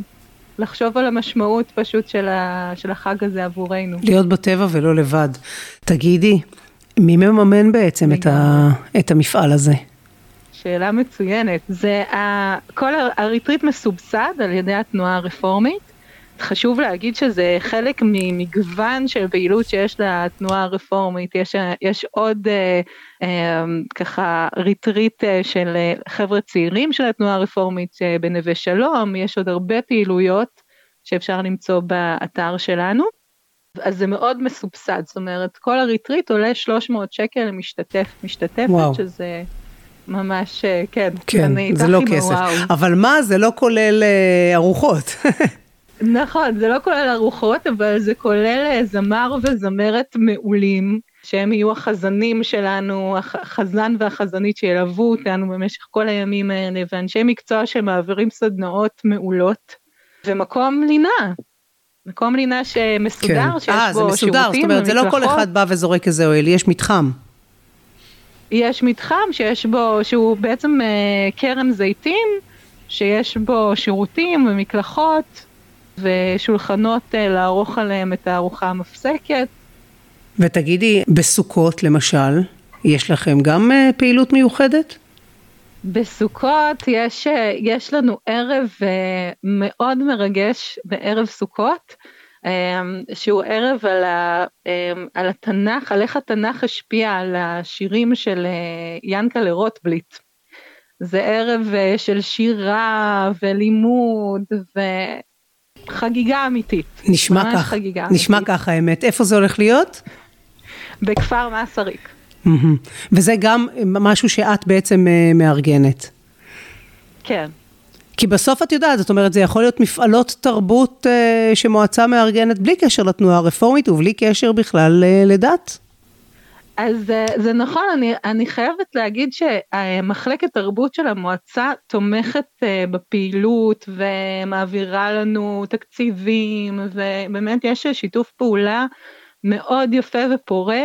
לחשוב על המשמעות פשוט של, ה, של החג הזה עבורנו. להיות בטבע ולא לבד. תגידי, מי מממן בעצם את, ה, את המפעל הזה? שאלה מצוינת. זה, ה, כל הריטריט מסובסד על ידי התנועה הרפורמית. חשוב להגיד שזה חלק ממגוון של פעילות שיש לתנועה הרפורמית, יש, יש עוד אה, אה, ככה retreat אה, של אה, חבר'ה צעירים של התנועה הרפורמית אה, בנווה שלום, יש עוד הרבה פעילויות שאפשר למצוא באתר שלנו. אז זה מאוד מסובסד, זאת אומרת כל ה-retreat עולה 300 שקל למשתתף, משתתפת, וואו. שזה ממש, כן, כן, זה לא כסף, וואו. אבל מה, זה לא כולל אה, ארוחות. <laughs> נכון, זה לא כולל ארוחות, אבל זה כולל אה, זמר וזמרת מעולים, שהם יהיו החזנים שלנו, החזן והחזנית שילוו אותנו במשך כל הימים האלה, ואנשי מקצוע שמעבירים סדנאות מעולות, ומקום לינה. מקום לינה שמסודר, כן. שיש 아, בו שירותים. אה, זה מסודר, זאת אומרת, זה לא כל אחד בא וזורק איזה אוהל, יש מתחם. יש מתחם שיש בו, שהוא בעצם אה, כרם זיתים, שיש בו שירותים ומקלחות, ושולחנות אה, לערוך עליהם את הארוחה המפסקת. ותגידי, בסוכות למשל, יש לכם גם אה, פעילות מיוחדת? בסוכות יש, אה, יש לנו ערב מאוד מרגש בערב סוכות, שהוא ערב על, ה, על התנ"ך, על איך התנ"ך השפיע על השירים של ינקלה רוטבליט. זה ערב של שירה ולימוד חגיגה אמיתית. נשמע כך, חגיגה נשמע אמיתית. ככה האמת. איפה זה הולך להיות? בכפר מסריק. וזה גם משהו שאת בעצם אה, מארגנת. כן. כי בסוף את יודעת, זאת אומרת, זה יכול להיות מפעלות תרבות אה, שמועצה מארגנת בלי קשר לתנועה הרפורמית ובלי קשר בכלל אה, לדת. אז אה, זה נכון, אני, אני חייבת להגיד שמחלקת תרבות של המועצה תומכת אה, בפעילות ומעבירה לנו תקציבים ובאמת יש שיתוף פעולה מאוד יפה ופורה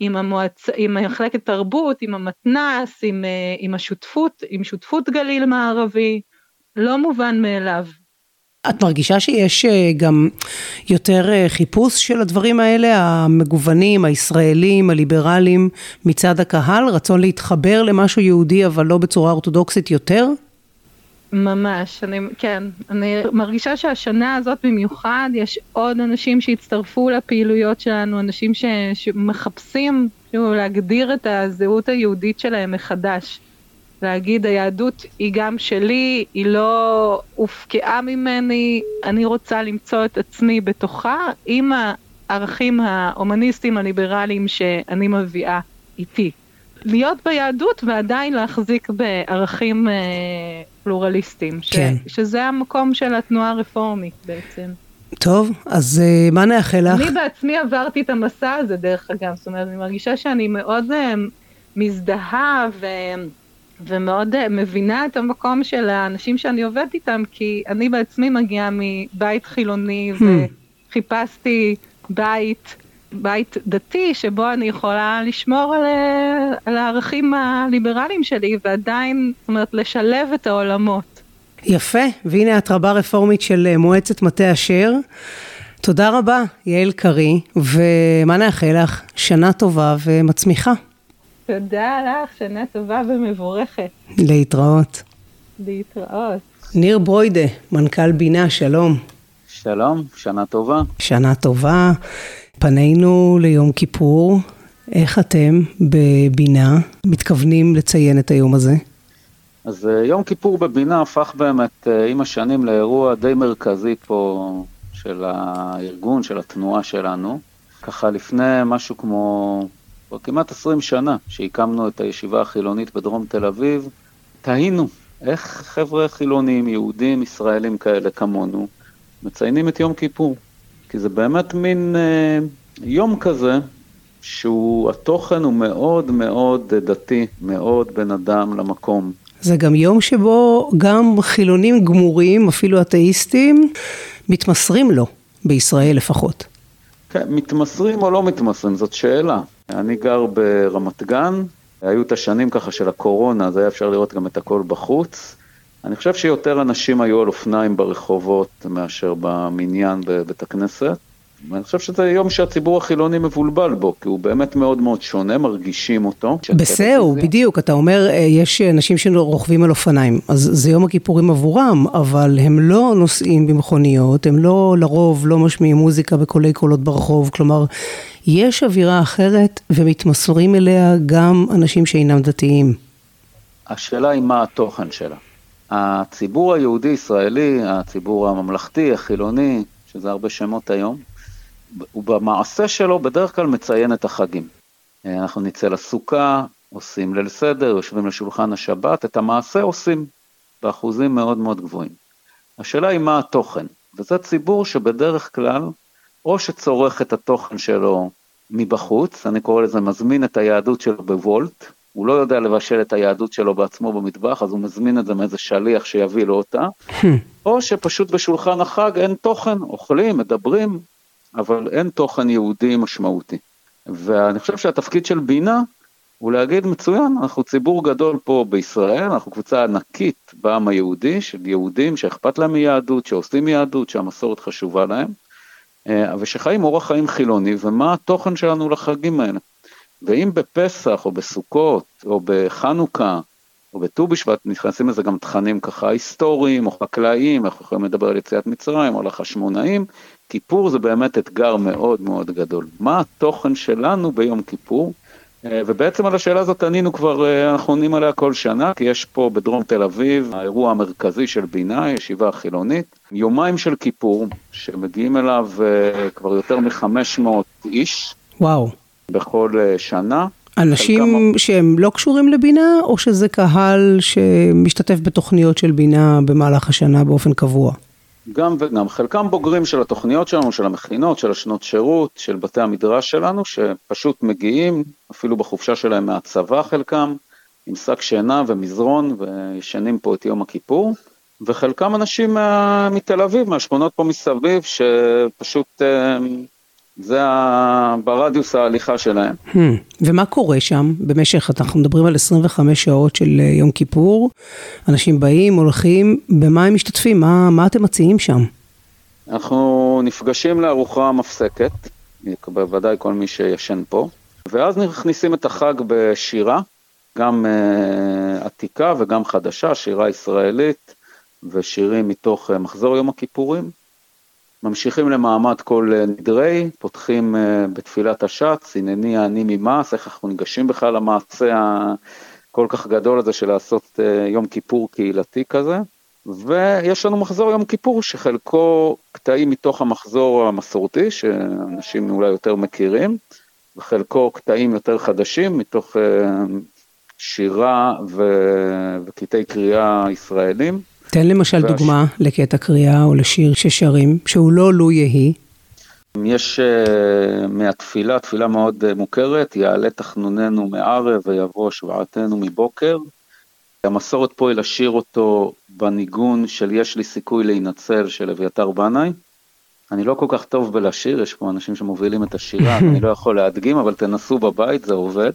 עם, המועצ... עם מחלקת תרבות, עם המתנ"ס, עם, אה, עם השותפות, עם שותפות גליל מערבי, לא מובן מאליו. את מרגישה שיש אה, גם יותר אה, חיפוש של הדברים האלה, המגוונים, הישראלים, הליברליים, מצד הקהל? רצון להתחבר למשהו יהודי אבל לא בצורה אורתודוקסית יותר? ממש, אני, כן, אני מרגישה שהשנה הזאת במיוחד יש עוד אנשים שהצטרפו לפעילויות שלנו, אנשים ש, שמחפשים להגדיר את הזהות היהודית שלהם מחדש. להגיד היהדות היא גם שלי, היא לא הופקעה ממני, אני רוצה למצוא את עצמי בתוכה עם הערכים ההומניסטיים הליברליים שאני מביאה איתי. להיות ביהדות ועדיין להחזיק בערכים אה, פלורליסטיים, כן. ש, שזה המקום של התנועה הרפורמית בעצם. טוב, אז uh, מה נאחל לך? אני בעצמי עברתי את המסע הזה דרך אגב, זאת אומרת, אני מרגישה שאני מאוד uh, מזדהה ו... ומאוד uh, מבינה את המקום של האנשים שאני עובדת איתם, כי אני בעצמי מגיעה מבית חילוני hmm. וחיפשתי בית, בית דתי שבו אני יכולה לשמור על, אה, על הערכים הליברליים שלי ועדיין, זאת אומרת, לשלב את העולמות. יפה, והנה את רבה רפורמית של אה, מועצת מטה אשר. תודה רבה, יעל קרי, ומה נאחל לך? שנה טובה ומצמיחה. תודה לך, שנה טובה ומבורכת. להתראות. להתראות. ניר ברוידה, מנכ"ל בינה, שלום. שלום, שנה טובה. שנה טובה. פנינו ליום כיפור, איך אתם בבינה מתכוונים לציין את היום הזה? אז אה, יום כיפור בבינה הפך באמת אה, עם השנים לאירוע די מרכזי פה של הארגון, של התנועה שלנו. ככה לפני משהו כמו כבר כמעט 20 שנה שהקמנו את הישיבה החילונית בדרום תל אביב, תהינו איך חבר'ה חילונים, יהודים, ישראלים כאלה כמונו, מציינים את יום כיפור. כי זה באמת מין אה, יום כזה, שהוא, התוכן הוא מאוד מאוד דתי, מאוד בן אדם למקום. זה גם יום שבו גם חילונים גמורים, אפילו אתאיסטים, מתמסרים לו, בישראל לפחות. כן, מתמסרים או לא מתמסרים, זאת שאלה. אני גר ברמת גן, היו את השנים ככה של הקורונה, אז היה אפשר לראות גם את הכל בחוץ. אני חושב שיותר אנשים היו על אופניים ברחובות מאשר במניין בבית הכנסת. ואני חושב שזה יום שהציבור החילוני מבולבל בו, כי הוא באמת מאוד מאוד שונה, מרגישים אותו. בסדר, בדיוק, אתה אומר, אה, יש אנשים שרוכבים על אופניים, אז זה יום הכיפורים עבורם, אבל הם לא נוסעים במכוניות, הם לא, לרוב, לא משמיעים מוזיקה בקולי קולות ברחוב, כלומר, יש אווירה אחרת ומתמסרים אליה גם אנשים שאינם דתיים. השאלה היא מה התוכן שלה. הציבור היהודי-ישראלי, הציבור הממלכתי, החילוני, שזה הרבה שמות היום, הוא במעשה שלו בדרך כלל מציין את החגים. אנחנו נצא לסוכה, עושים ליל סדר, יושבים לשולחן השבת, את המעשה עושים באחוזים מאוד מאוד גבוהים. השאלה היא מה התוכן, וזה ציבור שבדרך כלל או שצורך את התוכן שלו מבחוץ, אני קורא לזה מזמין את היהדות שלו בוולט, הוא לא יודע לבשל את היהדות שלו בעצמו במטבח, אז הוא מזמין את זה מאיזה שליח שיביא לו אותה, או שפשוט בשולחן החג אין תוכן, אוכלים, מדברים, אבל אין תוכן יהודי משמעותי. ואני חושב שהתפקיד של בינה הוא להגיד מצוין, אנחנו ציבור גדול פה בישראל, אנחנו קבוצה ענקית בעם היהודי, של יהודים שאכפת להם מיהדות, שעושים יהדות, שהמסורת חשובה להם, אה, ושחיים אורח חיים חילוני, ומה התוכן שלנו לחגים האלה. ואם בפסח או בסוכות או בחנוכה או בט"ו בשבט נכנסים לזה גם תכנים ככה היסטוריים או חקלאיים, אנחנו יכולים לדבר על יציאת מצרים או על החשמונאים, כיפור זה באמת אתגר מאוד מאוד גדול. מה התוכן שלנו ביום כיפור? אה, ובעצם על השאלה הזאת ענינו כבר, אה, אנחנו עונים עליה כל שנה, כי יש פה בדרום תל אביב האירוע המרכזי של בינה, ישיבה חילונית, יומיים של כיפור, שמגיעים אליו אה, כבר יותר מ-500 איש. וואו. בכל שנה. אנשים חלקם... שהם לא קשורים לבינה, או שזה קהל שמשתתף בתוכניות של בינה במהלך השנה באופן קבוע? גם וגם, חלקם בוגרים של התוכניות שלנו, של המכינות, של השנות שירות, של בתי המדרש שלנו, שפשוט מגיעים, אפילו בחופשה שלהם מהצבא חלקם, עם שק שינה ומזרון וישנים פה את יום הכיפור, וחלקם אנשים מה, מתל אביב, מהשכונות פה מסביב, שפשוט אה, זה. ברדיוס ההליכה שלהם. Hmm. ומה קורה שם במשך, אנחנו מדברים על 25 שעות של אה, יום כיפור, אנשים באים, הולכים, במה הם משתתפים? מה, מה אתם מציעים שם? אנחנו נפגשים לארוחה מפסקת, בוודאי כל מי שישן פה, ואז מכניסים את החג בשירה, גם uh, עתיקה וגם חדשה, שירה ישראלית ושירים מתוך uh, מחזור יום הכיפורים. ממשיכים למעמד כל אה, נדרי, פותחים אה, בתפילת השץ, הנני אני ממעש, איך אנחנו ניגשים בכלל למעשה הכל כך גדול הזה של לעשות אה, יום כיפור קהילתי כזה. ויש לנו מחזור יום כיפור שחלקו קטעים מתוך המחזור המסורתי, שאנשים אולי יותר מכירים, וחלקו קטעים יותר חדשים מתוך שירה וקטעי קריאה ישראלים. תן למשל והש... דוגמה לקטע קריאה או לשיר ששרים, שהוא לא לו יהי. יש uh, מהתפילה, תפילה מאוד uh, מוכרת, יעלה תחנוננו מערב ויבוא שבעתנו מבוקר. המסורת פה היא לשיר אותו בניגון של יש לי סיכוי להינצל של אביתר בנאי. אני לא כל כך טוב בלשיר, יש פה אנשים שמובילים את השירה, <laughs> אני לא יכול להדגים, אבל תנסו בבית, זה עובד.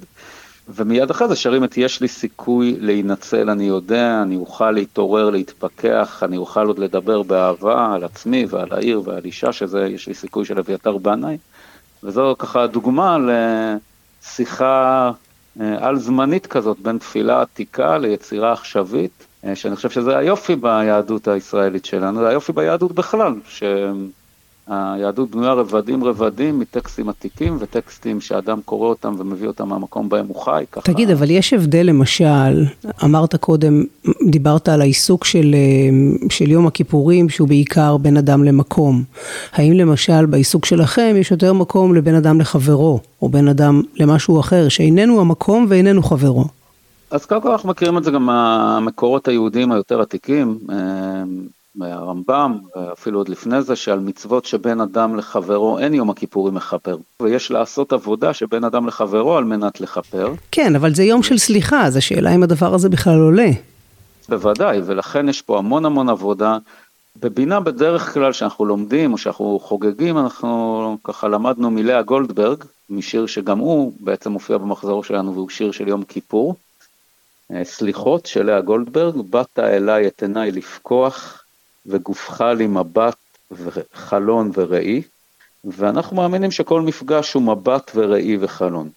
ומיד אחרי זה שרים את יש לי סיכוי להינצל, אני יודע, אני אוכל להתעורר, להתפכח, אני אוכל עוד לדבר באהבה על עצמי ועל העיר ועל אישה, שזה יש לי סיכוי של אביתר בנאי. וזו ככה דוגמה לשיחה אה, על זמנית כזאת בין תפילה עתיקה ליצירה עכשווית, אה, שאני חושב שזה היופי ביהדות הישראלית שלנו, זה היופי ביהדות בכלל, ש... היהדות בנויה רבדים רבדים מטקסטים עתיקים וטקסטים שאדם קורא אותם ומביא אותם מהמקום בהם הוא חי. ככה... תגיד, אבל יש הבדל למשל, אמרת קודם, דיברת על העיסוק של, אה, של יום הכיפורים שהוא בעיקר בין אדם למקום. האם למשל בעיסוק שלכם יש יותר מקום לבין אדם לחברו, או בין אדם למשהו אחר, שאיננו המקום ואיננו חברו? אז קודם כל אנחנו מכירים את זה גם מהמקורות היהודיים היותר עתיקים. מהרמב"ם, אפילו עוד לפני זה, שעל מצוות שבין אדם לחברו אין יום הכיפורים מכפר. ויש לעשות עבודה שבין אדם לחברו על מנת לכפר. כן, אבל זה יום של סליחה, אז השאלה אם הדבר הזה בכלל עולה. בוודאי, ולכן יש פה המון המון עבודה. בבינה בדרך כלל שאנחנו לומדים או שאנחנו חוגגים, אנחנו ככה למדנו מלאה גולדברג, משיר שגם הוא בעצם מופיע במחזור שלנו והוא שיר של יום כיפור. אה, סליחות של לאה גולדברג, באת אליי את עיניי לפקוח, וגופך לי מבט וחלון וראי, ואנחנו מאמינים שכל מפגש הוא מבט וראי וחלון.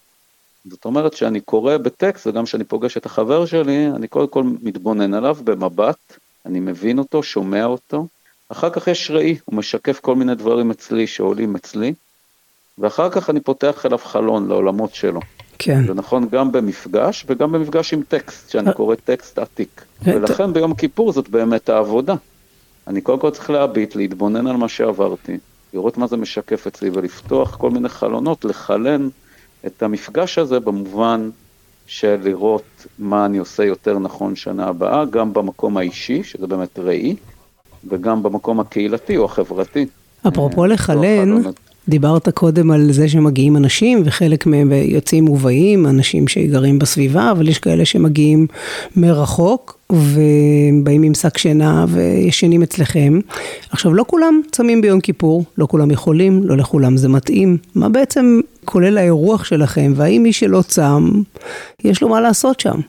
זאת אומרת שאני קורא בטקסט, וגם כשאני פוגש את החבר שלי, אני קודם כל מתבונן עליו במבט, אני מבין אותו, שומע אותו, אחר כך יש ראי, הוא משקף כל מיני דברים אצלי שעולים אצלי, ואחר כך אני פותח אליו חלון לעולמות שלו. כן. זה נכון גם במפגש וגם במפגש עם טקסט, שאני קורא טקסט עתיק. ולכן ביום כיפור זאת באמת העבודה. אני קודם כל צריך להביט, להתבונן על מה שעברתי, לראות מה זה משקף אצלי ולפתוח כל מיני חלונות, לחלן את המפגש הזה במובן של לראות מה אני עושה יותר נכון שנה הבאה, גם במקום האישי, שזה באמת ראי, וגם במקום הקהילתי או החברתי. אפרופו אה, לחלן, דיברת קודם על זה שמגיעים אנשים וחלק מהם יוצאים ובאים, אנשים שגרים בסביבה, אבל יש כאלה שמגיעים מרחוק ובאים עם שק שינה וישנים אצלכם. עכשיו לא כולם צמים ביום כיפור, לא כולם יכולים, לא לכולם זה מתאים. מה בעצם כולל האירוח שלכם והאם מי שלא צם, יש לו מה לעשות שם?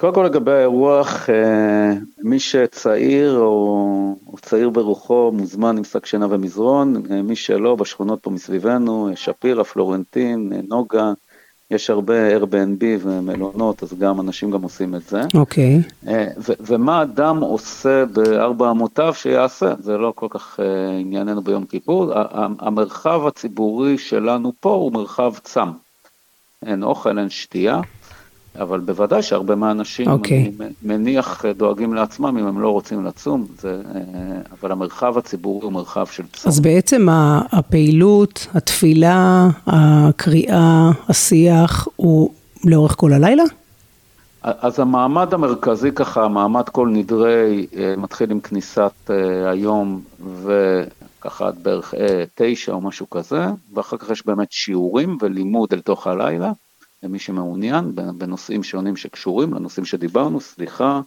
קודם כל לגבי האירוח, אה, מי שצעיר או, או צעיר ברוחו מוזמן עם שק שינה ומזרון, אה, מי שלא בשכונות פה מסביבנו, שפירא, פלורנטין, אה, נוגה, יש הרבה Airbnb ומלונות, אז גם אנשים גם עושים את זה. אוקיי. Okay. ומה אדם עושה בארבע אמותיו שיעשה, זה לא כל כך ענייננו ביום כיפור. המרחב הציבורי שלנו פה הוא מרחב צם. אין אוכל, אין שתייה. אבל בוודאי שהרבה מהאנשים, okay. אוקיי. אני מניח, דואגים לעצמם אם הם לא רוצים לצום, זה, אה, אבל המרחב הציבורי הוא מרחב של צום. אז בעצם הפעילות, התפילה, הקריאה, השיח, הוא לאורך כל הלילה? אז המעמד המרכזי ככה, המעמד כל נדרי, אה, מתחיל עם כניסת אה, היום וככה עד בערך אה, תשע או משהו כזה, ואחר כך יש באמת שיעורים ולימוד אל תוך הלילה, למי שמעוניין, בנושאים שונים שקשורים לנושאים שדיברנו, סליחה,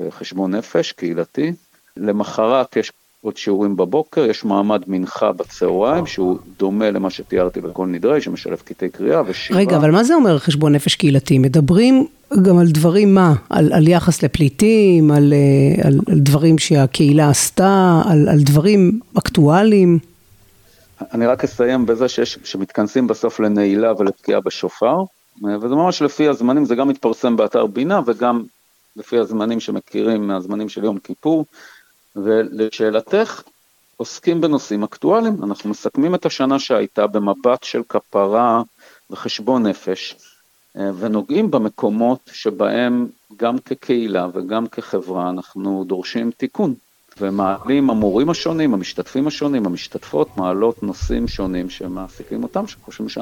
וחשבון נפש, קהילתי. למחרת יש עוד שיעורים בבוקר, יש מעמד מנחה בצהריים, שהוא דומה למה שתיארתי בכל נדרי, שמשלב קטעי קריאה ושירה. רגע, אבל מה זה אומר חשבון נפש קהילתי? מדברים גם על דברים מה? על, על יחס לפליטים, על, אה, על, על דברים שהקהילה עשתה, על, על דברים אקטואליים? אני רק אסיים בזה שיש, שמתכנסים בסוף לנעילה ולתקיעה בשופר, וזה ממש לפי הזמנים, זה גם מתפרסם באתר בינה וגם לפי הזמנים שמכירים מהזמנים של יום כיפור. ולשאלתך, עוסקים בנושאים אקטואליים, אנחנו מסכמים את השנה שהייתה במבט של כפרה וחשבון נפש, אה, ונוגעים במקומות שבהם גם כקהילה וגם כחברה אנחנו דורשים תיקון. ומעלים המורים השונים, המשתתפים השונים, המשתתפות, מעלות נושאים שונים שמעסיקים אותם, שחושבים ש...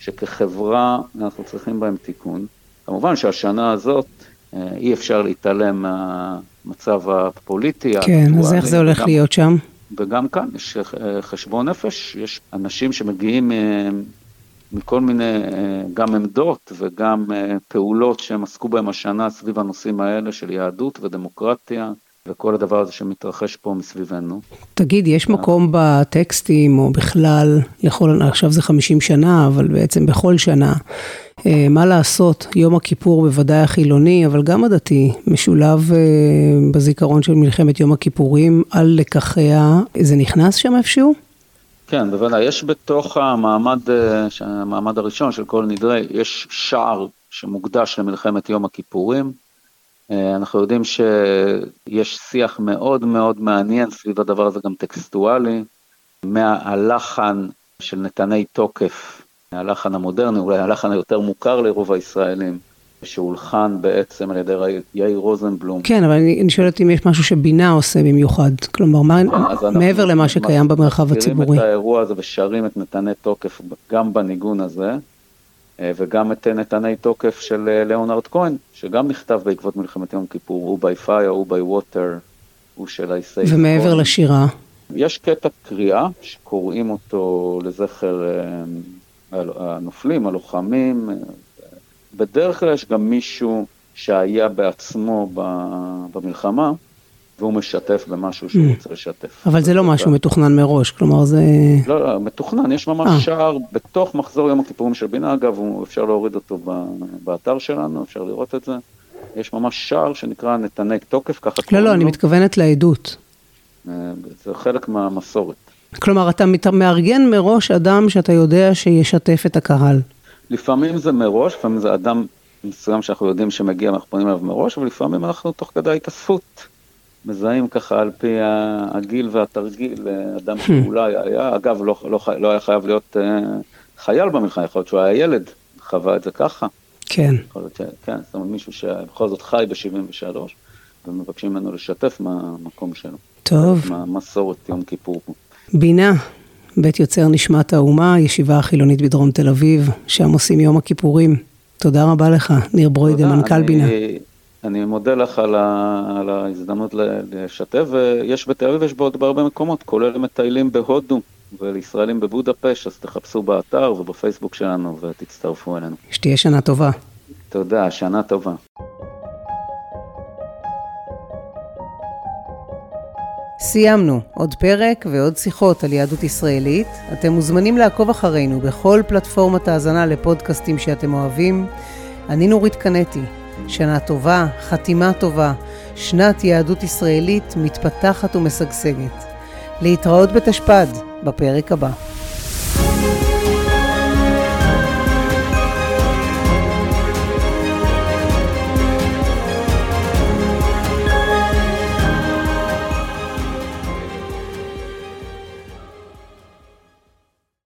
שכחברה אנחנו צריכים בהם תיקון. כמובן שהשנה הזאת אה, אי אפשר להתעלם מהמצב הפוליטי. כן, אז איך זה הולך וגם, להיות שם? וגם כאן יש אה, חשבון נפש, יש אנשים שמגיעים אה, מכל מיני, גם עמדות וגם פעולות שהם עסקו בהם השנה סביב הנושאים האלה של יהדות ודמוקרטיה. וכל הדבר הזה שמתרחש פה מסביבנו. תגיד, יש מקום בטקסטים, או בכלל, לכל, עכשיו זה 50 שנה, אבל בעצם בכל שנה, אה, מה לעשות, יום הכיפור בוודאי החילוני, אבל גם הדתי, משולב אה, בזיכרון של מלחמת יום הכיפורים על לקחיה, זה נכנס שם איפשהו? כן, בוודאי, יש בתוך המעמד, אה, המעמד הראשון של כל נדרי, יש שער שמוקדש למלחמת יום הכיפורים. אנחנו יודעים שיש שיח מאוד מאוד מעניין סביב הדבר הזה, גם טקסטואלי, מהלחן של נתני תוקף הלחן המודרני, אולי הלחן היותר מוכר לרוב הישראלים, שהולחן בעצם על ידי יאיר רוזנבלום. כן, אבל אני, אני שואלת אם יש משהו שבינה עושה במיוחד, כלומר, מה, מעבר למה שקיים במרחב הציבורי. אנחנו מכירים את האירוע הזה ושרים את נתני תוקף גם בניגון הזה, אה, וגם את נתני תוקף של אה, ליאונרד כהן, שגם נכתב בעקבות מלחמת יום כיפור, הוא by fire, הוא by water, הוא של ה-say. ומעבר לשירה? יש קטע קריאה שקוראים אותו לזכר אה, הנופלים, הלוחמים, בדרך כלל יש גם מישהו שהיה בעצמו במלחמה, והוא משתף במשהו שהוא mm. רוצה לשתף. אבל זה לא משהו מתוכנן מראש, כלומר זה... לא, לא, מתוכנן, יש ממש אה. שער בתוך מחזור יום הכיפורים של בינה, אגב, אפשר להוריד אותו באתר שלנו, אפשר לראות את זה. יש ממש שער שנקרא נתני תוקף, ככה לא, לא, אני מתכוונת לעדות. אה, זה חלק מהמסורת. כלומר, אתה מארגן מראש אדם שאתה יודע שישתף את הקהל. לפעמים זה מראש, לפעמים זה אדם מסוים שאנחנו יודעים שמגיע, אנחנו פונים אליו מראש, ולפעמים אנחנו תוך כדי התאספות. מזהים ככה על פי הגיל והתרגיל, אדם. שאולי <laughs> היה, אגב, לא, לא, לא היה חייב להיות uh, חייל במלחמה, יכול להיות שהוא היה ילד, חווה את זה ככה. כן. יכול להיות, כן, זאת אומרת מישהו שבכל זאת חי ב-73, ומבקשים ממנו לשתף מהמקום שלו. טוב. מהמסורת יום כיפור. בינה, בית יוצר נשמת האומה, ישיבה החילונית בדרום תל אביב, שם עושים יום הכיפורים. תודה רבה לך, ניר ברוידה, מנכ"ל בינה. אני מודה לך על, ה, על ההזדמנות לשתף, ויש בתל אביב, יש בעוד בהרבה מקומות, כולל מטיילים בהודו ולישראלים בבודפשט, אז תחפשו באתר ובפייסבוק שלנו ותצטרפו אלינו. שתהיה שנה טובה. תודה, שנה טובה. סיימנו עוד פרק ועוד שיחות על יהדות ישראלית. אתם מוזמנים לעקוב אחרינו בכל פלטפורמת האזנה לפודקאסטים שאתם אוהבים. אני נורית קנטי. שנה טובה, חתימה טובה, שנת יהדות ישראלית מתפתחת ומשגשגת. להתראות בתשפ"ד, בפרק הבא.